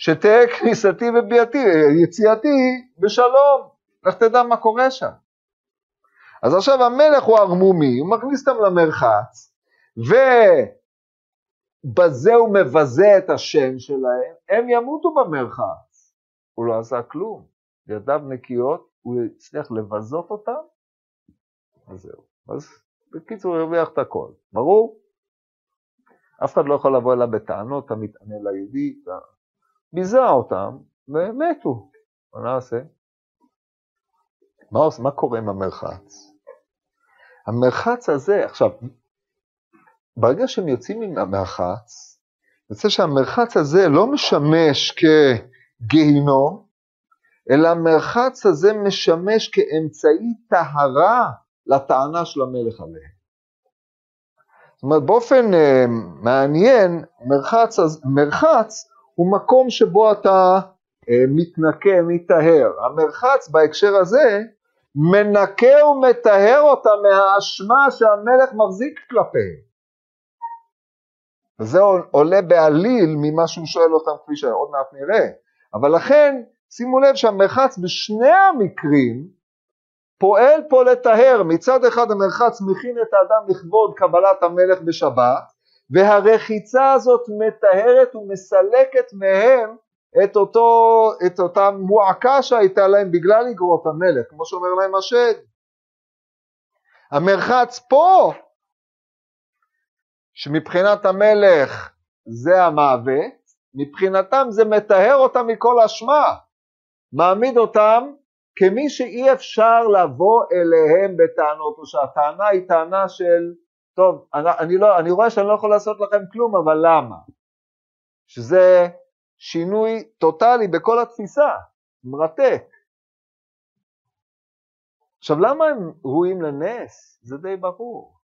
שתהא כניסתי וביאתי, יציאתי בשלום, לך תדע מה קורה שם. אז עכשיו המלך הוא ערמומי, הוא מכניס אותם למרחץ, ובזה הוא מבזה את השם שלהם, הם ימותו במרחץ. הוא לא עשה כלום, ידיו נקיות, הוא הצליח לבזות אותם, אז זהו. אז בקיצור הוא הרוויח את הכל, ברור? אף אחד לא יכול לבוא אליו בטענות, אתה מתענה ליהודי, אתה ביזה אותם, והם מתו. מה נעשה? מה, מה קורה עם המרחץ? המרחץ הזה, עכשיו, ברגע שהם יוצאים מן המרחץ, יוצא שהמרחץ הזה לא משמש כגיהינום, אלא המרחץ הזה משמש כאמצעי טהרה לטענה של המלך עליהם. זאת אומרת, באופן uh, מעניין, מרחץ, מרחץ הוא מקום שבו אתה uh, מתנקה, מטהר. המרחץ בהקשר הזה מנקה ומטהר אותה מהאשמה שהמלך מחזיק כלפיהם. וזה עולה בעליל ממה שהוא שואל אותם כפי שעוד מעט נראה. אבל לכן, שימו לב שהמרחץ בשני המקרים פועל פה לטהר. מצד אחד המרחץ מכין את האדם לכבוד קבלת המלך בשבת, והרחיצה הזאת מטהרת ומסלקת מהם את, אותו, את אותה מועקה שהייתה להם בגלל אגרות המלך, כמו שאומר להם השד. המרחץ פה, שמבחינת המלך זה המוות, מבחינתם זה מטהר אותם מכל אשמה, מעמיד אותם כמי שאי אפשר לבוא אליהם בטענות, או שהטענה היא טענה של, טוב, אני, אני, לא, אני רואה שאני לא יכול לעשות לכם כלום, אבל למה? שזה שינוי טוטאלי בכל התפיסה, מרתק. עכשיו למה הם ראויים לנס? זה די ברור.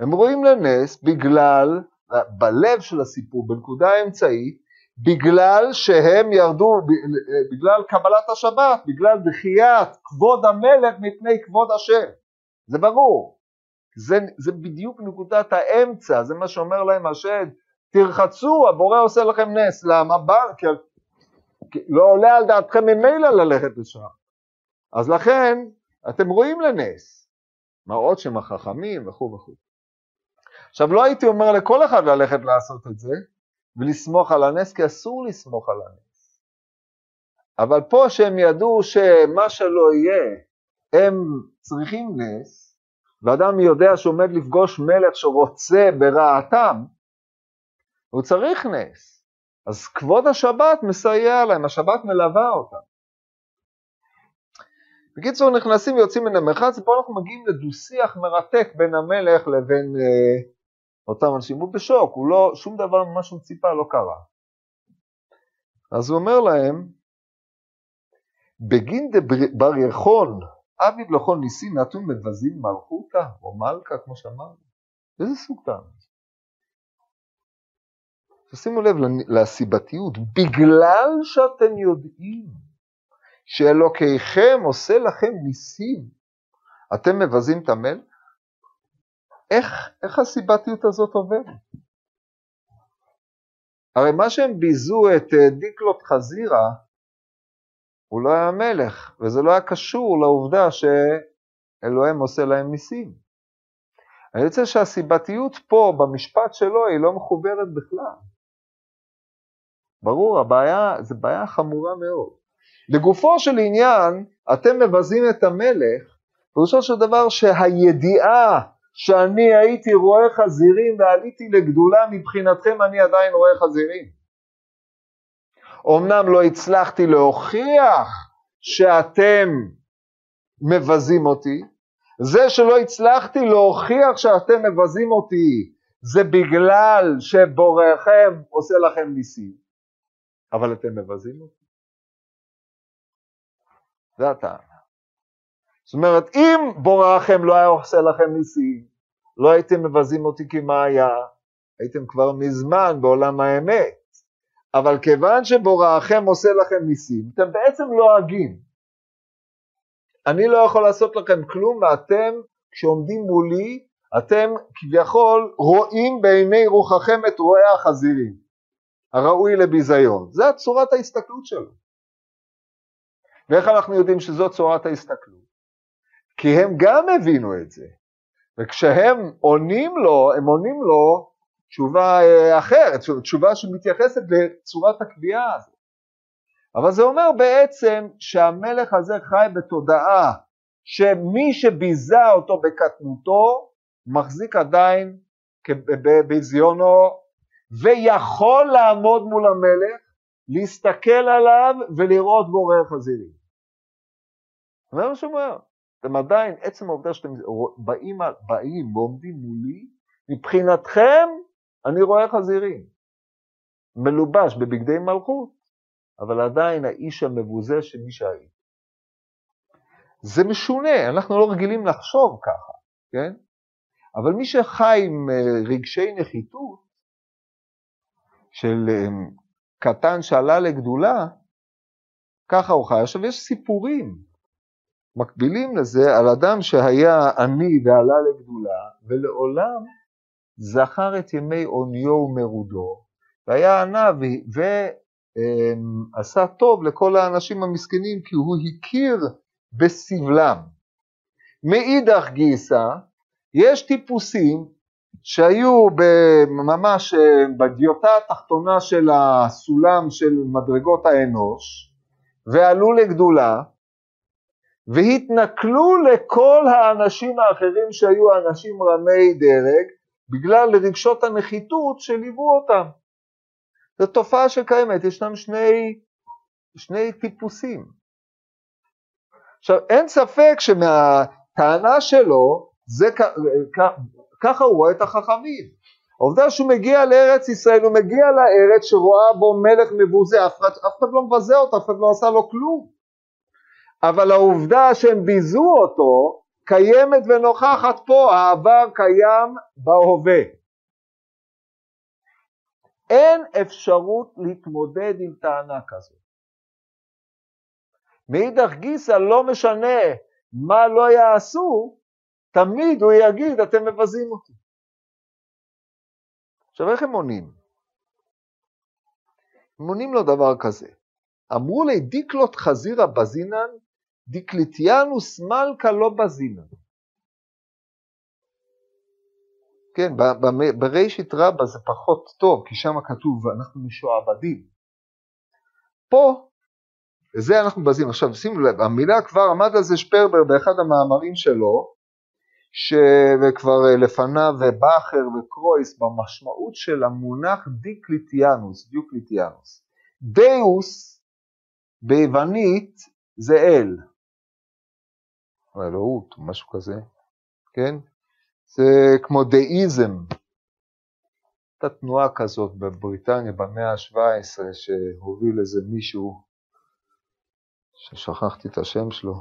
הם ראויים לנס בגלל, בלב של הסיפור, בנקודה האמצעית, בגלל שהם ירדו, בגלל קבלת השבת, בגלל דחיית כבוד המלך מפני כבוד השם. זה ברור. זה, זה בדיוק נקודת האמצע, זה מה שאומר להם השד, תרחצו, הבורא עושה לכם נס. למה? בר, כי, כי לא עולה על דעתכם ממילא ללכת לשם. אז לכן, אתם רואים לנס. מראות שהם החכמים וכו' וכו'. עכשיו, לא הייתי אומר לכל אחד ללכת לעשות את זה, ולסמוך על הנס, כי אסור לסמוך על הנס. אבל פה שהם ידעו שמה שלא יהיה, הם צריכים נס, ואדם יודע שעומד לפגוש מלך שרוצה ברעתם, הוא צריך נס. אז כבוד השבת מסייע להם, השבת מלווה אותם. בקיצור, נכנסים ויוצאים מן המרחץ, ופה אנחנו מגיעים לדו-שיח מרתק בין המלך לבין אה, אותם אנשים, הוא בשוק, הוא לא, שום דבר ממה שהוא ציפה לא קרה. אז הוא אומר להם, בגין דבר יכון, אביב לכל ניסים נתון מבזים מלכותא, או מלכה, כמו שאמרנו. איזה סוג טעם? שימו לב לסיבתיות, בגלל שאתם יודעים שאלוקיכם עושה לכם ניסים, אתם מבזים את המלך? איך, איך הסיבתיות הזאת עוברת? הרי מה שהם ביזו את אה, דיקלוט חזירה, הוא לא היה מלך, וזה לא היה קשור לעובדה שאלוהים עושה להם ניסים. אני רוצה שהסיבתיות פה, במשפט שלו, היא לא מחוברת בכלל. ברור, הבעיה, זו בעיה חמורה מאוד. לגופו של עניין, אתם מבזים את המלך, פירושו של דבר שהידיעה שאני הייתי רואה חזירים ועליתי לגדולה, מבחינתכם אני עדיין רואה חזירים. אמנם לא הצלחתי להוכיח שאתם מבזים אותי, זה שלא הצלחתי להוכיח שאתם מבזים אותי זה בגלל שבוראכם עושה לכם ניסים, אבל אתם מבזים אותי. זה הטענה. זאת אומרת, אם בוראכם לא היה עושה לכם ניסים, לא הייתם מבזים אותי כי מה היה? הייתם כבר מזמן בעולם האמת. אבל כיוון שבוראכם עושה לכם ניסים, אתם בעצם לועגים. לא אני לא יכול לעשות לכם כלום, ואתם, כשעומדים מולי, אתם כביכול רואים בעיני רוחכם את רואי החזירים, הראוי לביזיון. זה צורת ההסתכלות שלו. ואיך אנחנו יודעים שזו צורת ההסתכלות? כי הם גם הבינו את זה, וכשהם עונים לו, הם עונים לו תשובה אה, אחרת, תשובה שמתייחסת לצורת הקביעה הזאת. אבל זה אומר בעצם שהמלך הזה חי בתודעה שמי שביזה אותו בקטנותו מחזיק עדיין בביזיונו ויכול לעמוד מול המלך, להסתכל עליו ולראות בו ריח חזירי. זה מה שהוא אומר. אתם עדיין, עצם העובדה שאתם באים, באים ועומדים מולי, מבחינתכם אני רואה חזירים. מלובש בבגדי מלכות, אבל עדיין האיש המבוזה של מי שהיית. זה משונה, אנחנו לא רגילים לחשוב ככה, כן? אבל מי שחי עם אה, רגשי נחיתות, של אה, קטן שעלה לגדולה, ככה הוא חי. עכשיו יש סיפורים מקבילים לזה על אדם שהיה עני ועלה לגדולה, ולעולם זכר את ימי עוניו ומרודו, והיה ענה ועשה אמ, טוב לכל האנשים המסכנים, כי הוא הכיר בסבלם. מאידך גיסא, יש טיפוסים שהיו ממש אה, בדיוטה התחתונה של הסולם של מדרגות האנוש, ועלו לגדולה, והתנכלו לכל האנשים האחרים שהיו אנשים רמי דרג, בגלל רגשות הנחיתות שליוו אותם. זו תופעה שקיימת, ישנם שני, שני טיפוסים. עכשיו, אין ספק שמהטענה שלו, זה, ככה הוא רואה את החכמים. העובדה שהוא מגיע לארץ ישראל, הוא מגיע לארץ שרואה בו מלך מבוזה, אף אף אחד לא מבזה אותו, אף אחד לא עשה לו כלום. אבל העובדה שהם ביזו אותו, קיימת ונוכחת פה, העבר קיים בהווה. אין אפשרות להתמודד עם טענה כזאת. מאידך גיסא לא משנה מה לא יעשו, תמיד הוא יגיד אתם מבזים אותי. עכשיו איך הם עונים? הם עונים לו דבר כזה, אמרו לי דיקלוט חזירא בזינן דיקליטיאנוס מלכא לא בזינן. כן, בראשית רבה זה פחות טוב, כי שם כתוב אנחנו משועבדים. פה, לזה אנחנו בזים. עכשיו שימו לב, המילה כבר עמד על זה שפרבר באחד המאמרים שלו, וכבר לפניו באכר וקרויס במשמעות של המונח דיקליטיאנוס, דיוקליטיאנוס. דאוס ביוונית זה אל, או אלוהות, משהו כזה, כן? זה כמו דאיזם, הייתה תנועה כזאת בבריטניה במאה ה-17 שהוביל איזה מישהו, ששכחתי את השם שלו,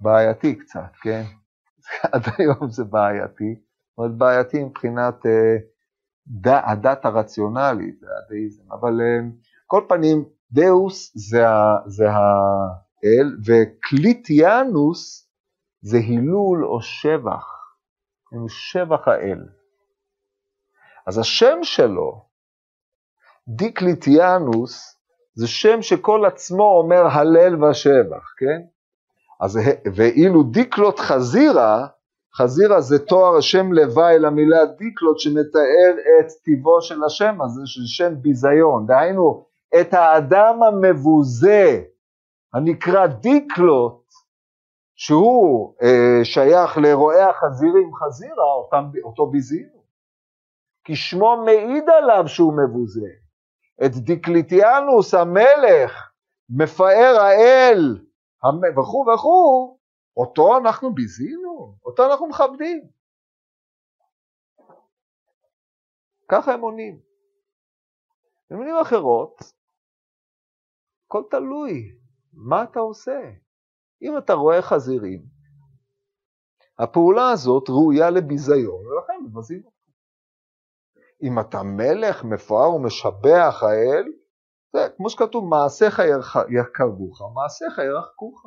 בעייתי קצת, כן? עד היום זה בעייתי, מאוד בעייתי מבחינת אה, ד, הדת הרציונלית, הדאיזם, אבל אה, כל פנים, Deus זה, זה האל, וקליטיאנוס זה הילול או שבח. עם שבח האל. אז השם שלו, דיקליטיאנוס, זה שם שכל עצמו אומר הלל ושבח, כן? אז ואילו דיקלוט חזירא, חזירא זה תואר השם לוואי למילה דיקלוט שמתאר את טיבו של השם הזה, של שם ביזיון. דהיינו, את האדם המבוזה, הנקרא דיקלוט, שהוא אה, שייך לרועי החזירים חזירא, אותם, אותו ביזינו. כי שמו מעיד עליו שהוא מבוזה. את דיקליטיאנוס המלך, מפאר האל, וכו' וכו', אותו אנחנו ביזינו, אותו אנחנו מכבדים. ככה הם עונים. במילים אחרות, הכל תלוי, מה אתה עושה? אם אתה רואה חזירים, הפעולה הזאת ראויה לביזיון, ולכן מבזים אותך. אם אתה מלך, מפואר ומשבח האל, זה כמו שכתוב, מעשיך יקרבוך, מעשיך ירחקוך.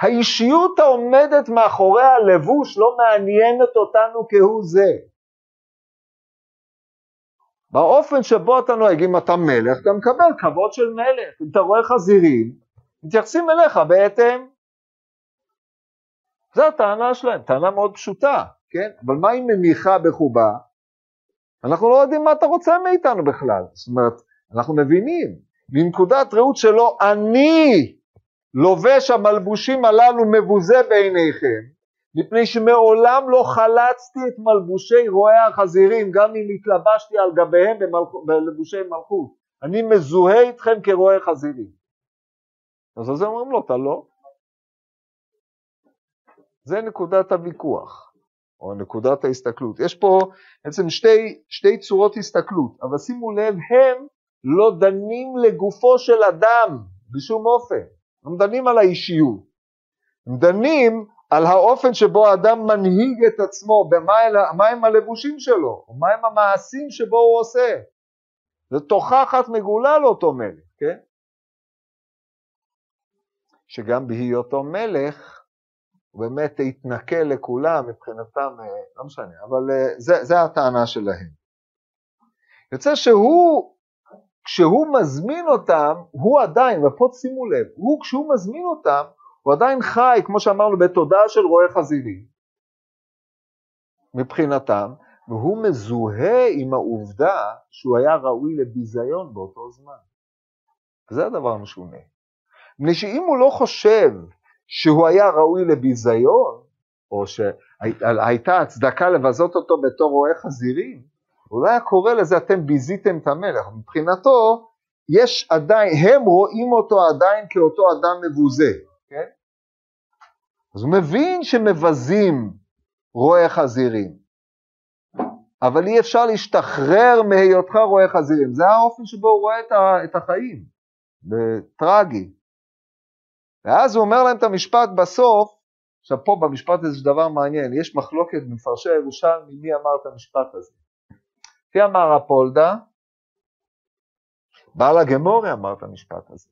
האישיות העומדת מאחורי הלבוש לא מעניינת אותנו כהוא זה. באופן שבו אתה נוהג, אם אתה מלך, אתה מקבל כבוד של מלך. אם אתה רואה חזירים, מתייחסים אליך בהתאם. זו הטענה שלהם, טענה מאוד פשוטה, כן? אבל מה היא מניחה בחובה? אנחנו לא יודעים מה אתה רוצה מאיתנו בכלל. זאת אומרת, אנחנו מבינים, מנקודת ראות שלא אני לובש המלבושים הללו מבוזה בעיניכם, מפני שמעולם לא חלצתי את מלבושי רועי החזירים, גם אם התלבשתי על גביהם בלבושי מלכות. אני מזוהה איתכם כרועי חזירים. אז על זה אומרים לו, אתה לא. זה נקודת הוויכוח, או נקודת ההסתכלות. יש פה בעצם שתי, שתי צורות הסתכלות, אבל שימו לב, הם לא דנים לגופו של אדם בשום אופן. הם דנים על האישיות. הם דנים על האופן שבו האדם מנהיג את עצמו, במה הם הלבושים שלו, מהם המעשים שבו הוא עושה. זה תוכחת מגולה לאותו מלך, כן? שגם בהיותו מלך, הוא באמת התנכל לכולם, מבחינתם, אה, לא משנה, אבל אה, זה, זה הטענה שלהם. יוצא שהוא כשהוא מזמין אותם, הוא עדיין, ופה שימו לב, הוא כשהוא מזמין אותם, הוא עדיין חי, כמו שאמרנו, בתודעה של רועה חזירים, מבחינתם, והוא מזוהה עם העובדה שהוא היה ראוי לביזיון באותו זמן. זה הדבר המשונה. מפני שאם הוא לא חושב שהוא היה ראוי לביזיון, או שהייתה הצדקה לבזות אותו בתור רועה חזירים, הוא לא היה קורא לזה אתם ביזיתם את המלך, מבחינתו יש עדיין, הם רואים אותו עדיין כאותו אדם מבוזה, כן? אז הוא מבין שמבזים רועה חזירים, אבל אי אפשר להשתחרר מהיותך רועה חזירים, זה האופן שבו הוא רואה את החיים, טרגי. ואז הוא אומר להם את המשפט בסוף, עכשיו פה במשפט הזה יש דבר מעניין, יש מחלוקת במפרשי הירושלמי מי אמר את המשפט הזה. לפי אמר הפולדה, בעל הגמורי אמר את המשפט הזה.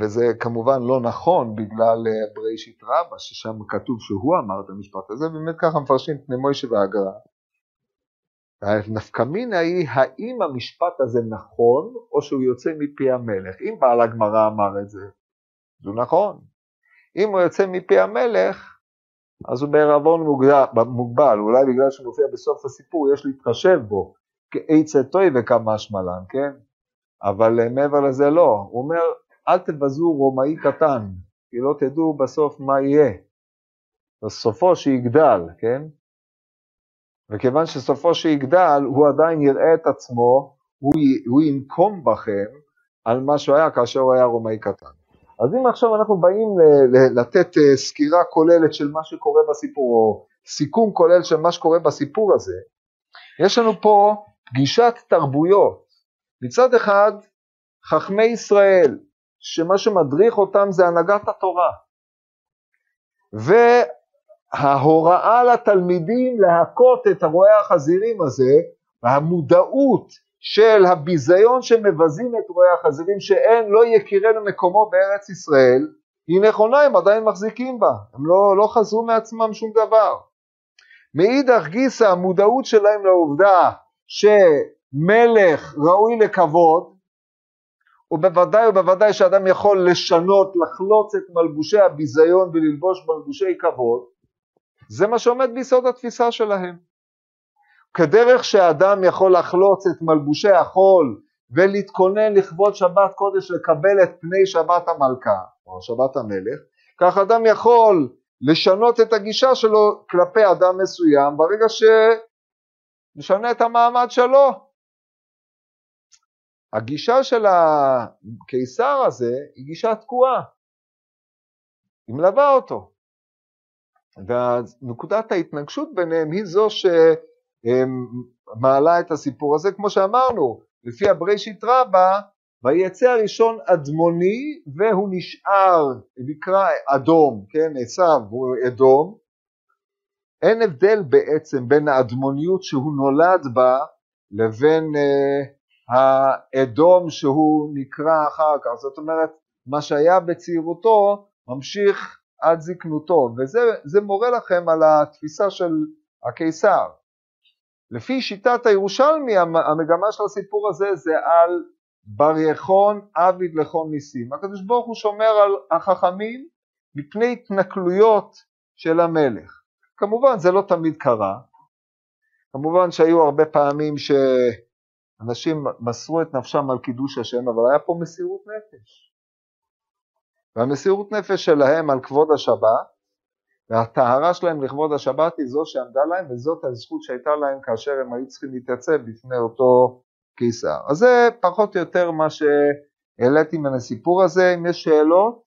וזה כמובן לא נכון בגלל אה, בראשית רבה, ששם כתוב שהוא אמר את המשפט הזה, באמת ככה מפרשים פני מוישה והגר"א. הנפקמינה היא האם המשפט הזה נכון או שהוא יוצא מפי המלך. אם בעל הגמרא אמר את זה, זה נכון. אם הוא יוצא מפי המלך, אז הוא בערבון מוגבל, אולי בגלל שהוא מופיע בסוף הסיפור יש להתחשב בו, כעצה טוי וכמה שמלן, כן? אבל אה, מעבר לזה לא, הוא אומר אל תבזו רומאי קטן, כי לא תדעו בסוף מה יהיה, בסופו שיגדל, כן? וכיוון שסופו שיגדל הוא עדיין יראה את עצמו, הוא, הוא ינקום בכם על מה שהוא היה כאשר הוא היה רומאי קטן. אז אם עכשיו אנחנו באים לתת אה, סקירה כוללת של מה שקורה בסיפור, או סיכום כולל של מה שקורה בסיפור הזה, יש לנו פה פגישת תרבויות. מצד אחד, חכמי ישראל, שמה שמדריך אותם זה הנהגת התורה, וההוראה לתלמידים להכות את הרועי החזירים הזה, והמודעות של הביזיון שמבזים את רואי החזירים שאין לא יכירנו מקומו בארץ ישראל היא נכונה, הם עדיין מחזיקים בה, הם לא, לא חזרו מעצמם שום דבר. מאידך גיסא המודעות שלהם לעובדה שמלך ראוי לכבוד ובוודאי ובוודאי שאדם יכול לשנות, לחלוץ את מלבושי הביזיון וללבוש מלבושי כבוד, זה מה שעומד ביסוד התפיסה שלהם. כדרך שאדם יכול לחלוץ את מלבושי החול ולהתכונן לכבוד שבת קודש לקבל את פני שבת המלכה או שבת המלך, כך אדם יכול לשנות את הגישה שלו כלפי אדם מסוים ברגע שמשנה את המעמד שלו. הגישה של הקיסר הזה היא גישה תקועה, היא מלווה אותו. ונקודת ההתנגשות ביניהם היא זו שמעלה את הסיפור הזה, כמו שאמרנו, לפי הבראשית רבה, ויצא הראשון אדמוני והוא נשאר, נקרא אדום, כן, עשיו הוא אדום, אין הבדל בעצם בין האדמוניות שהוא נולד בה לבין uh, האדום שהוא נקרא אחר כך, זאת אומרת מה שהיה בצעירותו ממשיך עד זקנותו, וזה מורה לכם על התפיסה של הקיסר. לפי שיטת הירושלמי המגמה של הסיפור הזה זה על בר יחון עביד לכל ניסים. הקדוש ברוך הוא שומר על החכמים מפני התנכלויות של המלך. כמובן זה לא תמיד קרה, כמובן שהיו הרבה פעמים שאנשים מסרו את נפשם על קידוש השם, אבל היה פה מסירות נפש. והמסירות נפש שלהם על כבוד השבת, והטהרה שלהם לכבוד השבת היא זו שעמדה להם, וזאת הזכות שהייתה להם כאשר הם היו צריכים להתייצב בפני אותו קיסר. אז זה פחות או יותר מה שהעליתי מן הסיפור הזה, אם יש שאלות,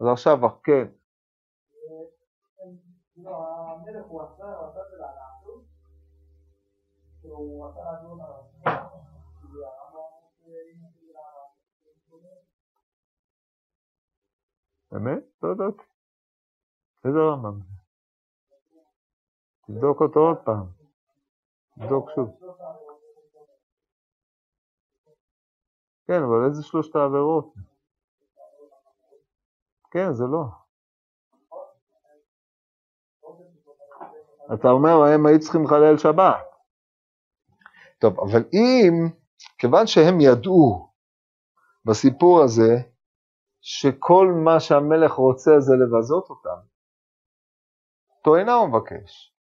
אז עכשיו, כן. באמת? לא יודעת. איזה רמב"ם? תבדוק אותו עוד פעם. תבדוק שוב. כן, אבל איזה שלושת העבירות? כן, זה לא. אתה אומר, הם היו צריכים לחלל שבת. טוב, אבל אם, כיוון שהם ידעו בסיפור הזה, שכל מה שהמלך רוצה זה לבזות אותם, אותו אינה הוא מבקש.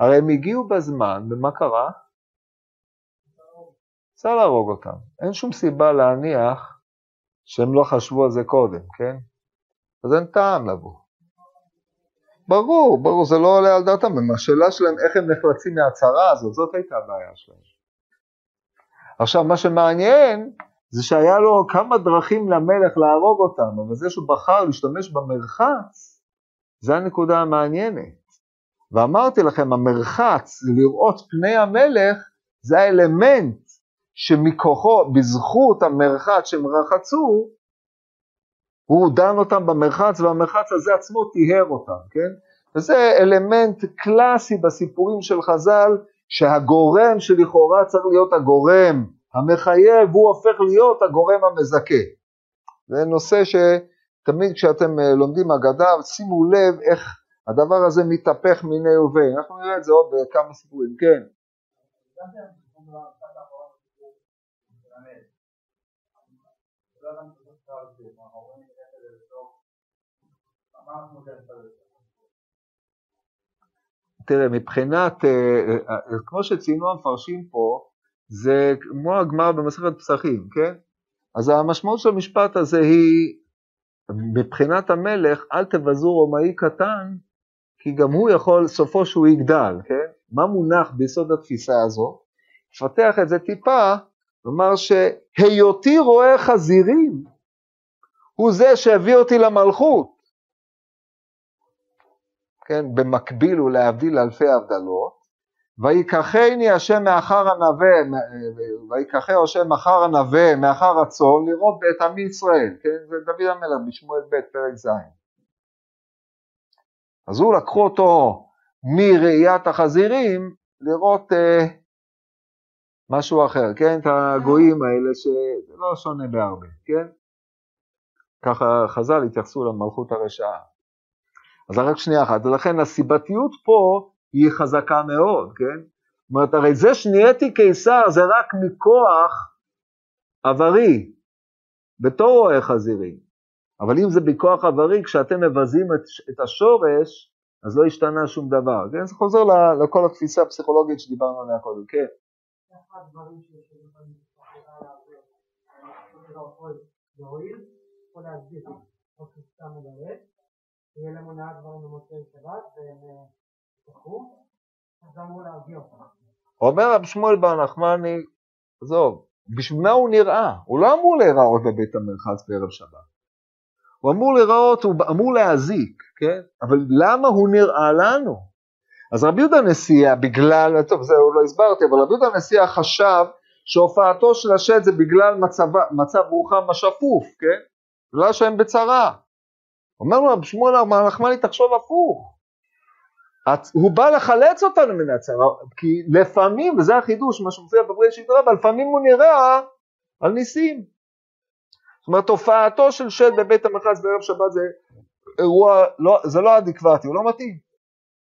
הרי הם הגיעו בזמן, ומה קרה? צריך להרוג אותם. אין שום סיבה להניח שהם לא חשבו על זה קודם, כן? אז אין טעם לבוא. ברור, ברור, זה לא עולה על דעתם, השאלה שלהם איך הם נחלצים מהצהרה הזאת, זאת הייתה הבעיה שלהם. עכשיו, מה שמעניין זה שהיה לו כמה דרכים למלך להרוג אותם, אבל זה שהוא בחר להשתמש במרחץ, זה הנקודה המעניינת. ואמרתי לכם, המרחץ, לראות פני המלך, זה האלמנט שמכוחו, בזכות המרחץ שהם רחצו, הוא דן אותם במרחץ, והמרחץ הזה עצמו טיהר אותם, כן? וזה אלמנט קלאסי בסיפורים של חז"ל, שהגורם שלכאורה צריך להיות הגורם המחייב, הוא הופך להיות הגורם המזכה. זה נושא שתמיד כשאתם אה, לומדים אגדה, שימו לב איך הדבר הזה מתהפך מיני ובי. אנחנו נראה את זה עוד בכמה סיפורים, כן. תראה, מבחינת, אה, אה, כמו שציינו המפרשים פה, זה כמו הגמר במסכת פסחים, כן? אז המשמעות של המשפט הזה היא, מבחינת המלך, אל תבזו רומאי קטן, כי גם הוא יכול, סופו שהוא יגדל, כן? מה מונח ביסוד התפיסה הזו? נפתח את זה טיפה, נאמר שהיותי רואה חזירים, הוא זה שהביא אותי למלכות. כן, במקביל הוא להבדיל אלפי הבדלות, ויקחני השם מאחר הנווה, ויקחה השם מאחר הנווה, מאחר הצאן, לראות בית עמי ישראל, כן, זה דוד המלך בשמואל ב' פרק ז'. אז הוא לקחו אותו מראיית החזירים לראות אה, משהו אחר, כן, את הגויים האלה שזה לא שונה בהרבה, כן? ככה חז"ל התייחסו למלכות הרשעה. אז רק שנייה אחת, ולכן הסיבתיות פה היא חזקה מאוד, כן? זאת אומרת, הרי זה שנהייתי קיסר זה רק מכוח עברי, בתור רועה חזירים. אבל אם זה בכוח עברי, כשאתם מבזים את, את השורש, אז לא השתנה שום דבר. כן? זה חוזר לכל התפיסה הפסיכולוגית שדיברנו עליה קודם, כן. להסביר, או סתם מדבר. יהיה למונעה דברים במוצאי שבת, והם אומר רב שמואל בר נחמני, עזוב, בשביל מה הוא נראה? הוא לא אמור להיראות בבית המרחץ בערב שבת. הוא אמור להיראות, הוא אמור להזיק, כן? אבל למה הוא נראה לנו? אז רבי יהודה נשיאה, בגלל, טוב, זה לא הסברתי, אבל רבי יהודה נשיאה חשב שהופעתו של השד זה בגלל מצב, מצב רוחם השפוף, כן? בגלל שהם בצרה. אומר לו רבי שמואל נחמני, תחשוב הפוך. הוא בא לחלץ אותנו מן הצרה, כי לפעמים, וזה החידוש, מה שמופיע בבראשית רבה, לפעמים הוא נראה על ניסים. זאת אומרת, הופעתו של שד בבית המרחץ בערב שבת זה אירוע, לא, זה לא אדיקוואטי, הוא לא מתאים.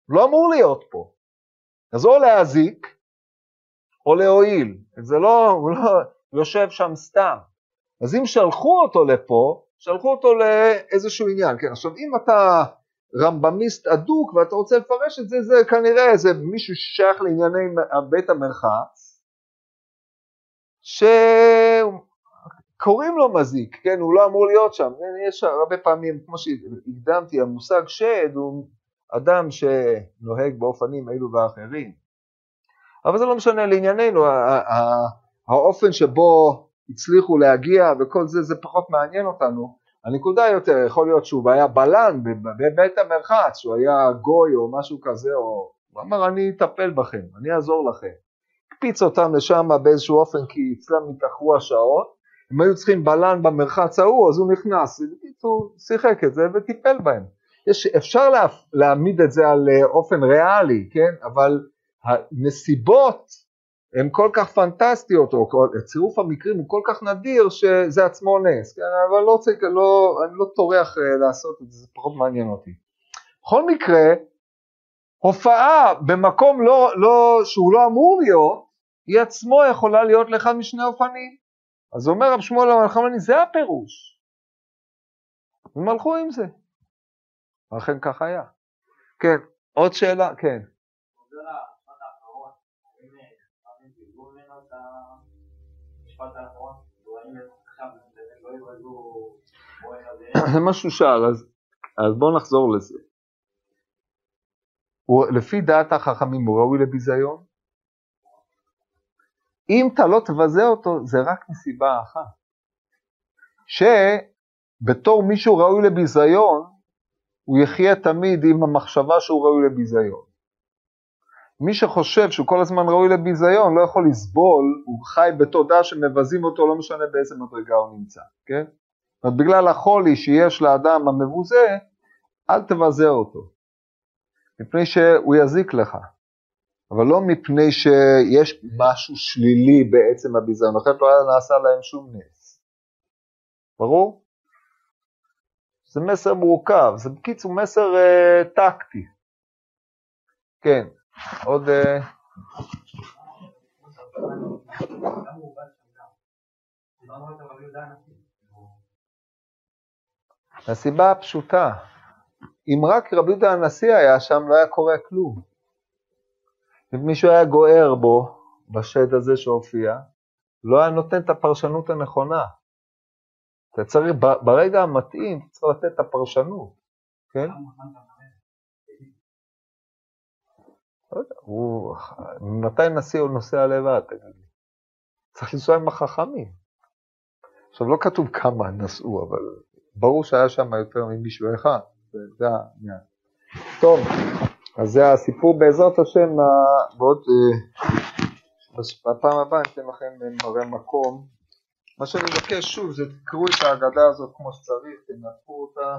הוא לא אמור להיות פה. אז או להזיק, או להועיל. זה לא, הוא לא יושב שם סתם. אז אם שלחו אותו לפה, שלחו אותו לאיזשהו עניין. כן, עכשיו אם אתה רמב"מיסט אדוק ואתה רוצה לפרש את זה, זה כנראה איזה מישהו ששייך לענייני בית המרחץ, שקוראים לו מזיק, כן, הוא לא אמור להיות שם. יש הרבה פעמים, כמו שהקדמתי, המושג שד הוא אדם שנוהג באופנים אלו ואחרים. אבל זה לא משנה לענייננו, האופן שבו הצליחו להגיע וכל זה, זה פחות מעניין אותנו. הנקודה יותר, יכול להיות שהוא היה בלן בבית המרחץ, שהוא היה גוי או משהו כזה, או הוא אמר אני אטפל בכם, אני אעזור לכם. הקפיץ אותם לשם באיזשהו אופן כי אצלם התאחרו השעות, הם היו צריכים בלן במרחץ ההוא, אז הוא נכנס, בקיצור, שיחק את זה וטיפל בהם. יש, אפשר לה, להעמיד את זה על אה, אופן ריאלי, כן? אבל הנסיבות הן כל כך פנטסטיות, או צירוף המקרים הוא כל כך נדיר שזה עצמו נס, כן? אבל לא צריך, לא, אני לא טורח אה, לעשות את זה, זה פחות מעניין אותי. בכל מקרה, הופעה במקום לא, לא, שהוא לא אמור להיות, היא עצמו יכולה להיות לאחד משני אופנים. אז אומר רב שמואל המלחמני, זה הפירוש. הם הלכו עם זה. ואכן כך היה. כן, עוד שאלה? כן. זה מה שהוא שאל, אז, בואו נחזור לזה. לפי דעת החכמים הוא ראוי לביזיון? אם אתה לא תבזה אותו, זה רק מסיבה אחת. שבתור מישהו ראוי לביזיון, הוא יחיה תמיד עם המחשבה שהוא ראוי לביזיון. מי שחושב שהוא כל הזמן ראוי לביזיון לא יכול לסבול, הוא חי בתודעה שמבזים אותו לא משנה באיזה מדרגה הוא נמצא, כן? אומרת, בגלל החולי שיש לאדם המבוזה, אל תבזה אותו, מפני שהוא יזיק לך, אבל לא מפני שיש משהו שלילי בעצם הביזיון, אחרת לא נעשה להם שום נס. ברור? זה מסר מורכב, זה בקיצור מסר uh, טקטי. כן, עוד... Uh... הסיבה הפשוטה, אם רק רבי יהודה הנשיא היה שם לא היה קורה כלום. אם מישהו היה גוער בו, בשד הזה שהופיע, לא היה נותן את הפרשנות הנכונה. אתה צריך, ברגע המתאים, צריך לתת את הפרשנות, כן? לא יודע, הוא, מתי נשיא הוא נוסע לבד, תגיד לי? צריך לנסוע עם החכמים. עכשיו, לא כתוב כמה נסעו, אבל ברור שהיה שם יותר ממישהו אחד, זה העניין. טוב, אז זה הסיפור בעזרת השם, בעוד, אה, בפעם הבאה אני אתן לכם מראה מקום. מה שאני מבקש שוב זה תקראו את ההגדה הזאת כמו שצריך, תנתחו אותה,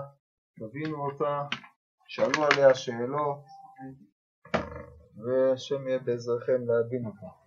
תבינו אותה, שאלו עליה שאלות, והשם יהיה בעזרכם להבין אותה.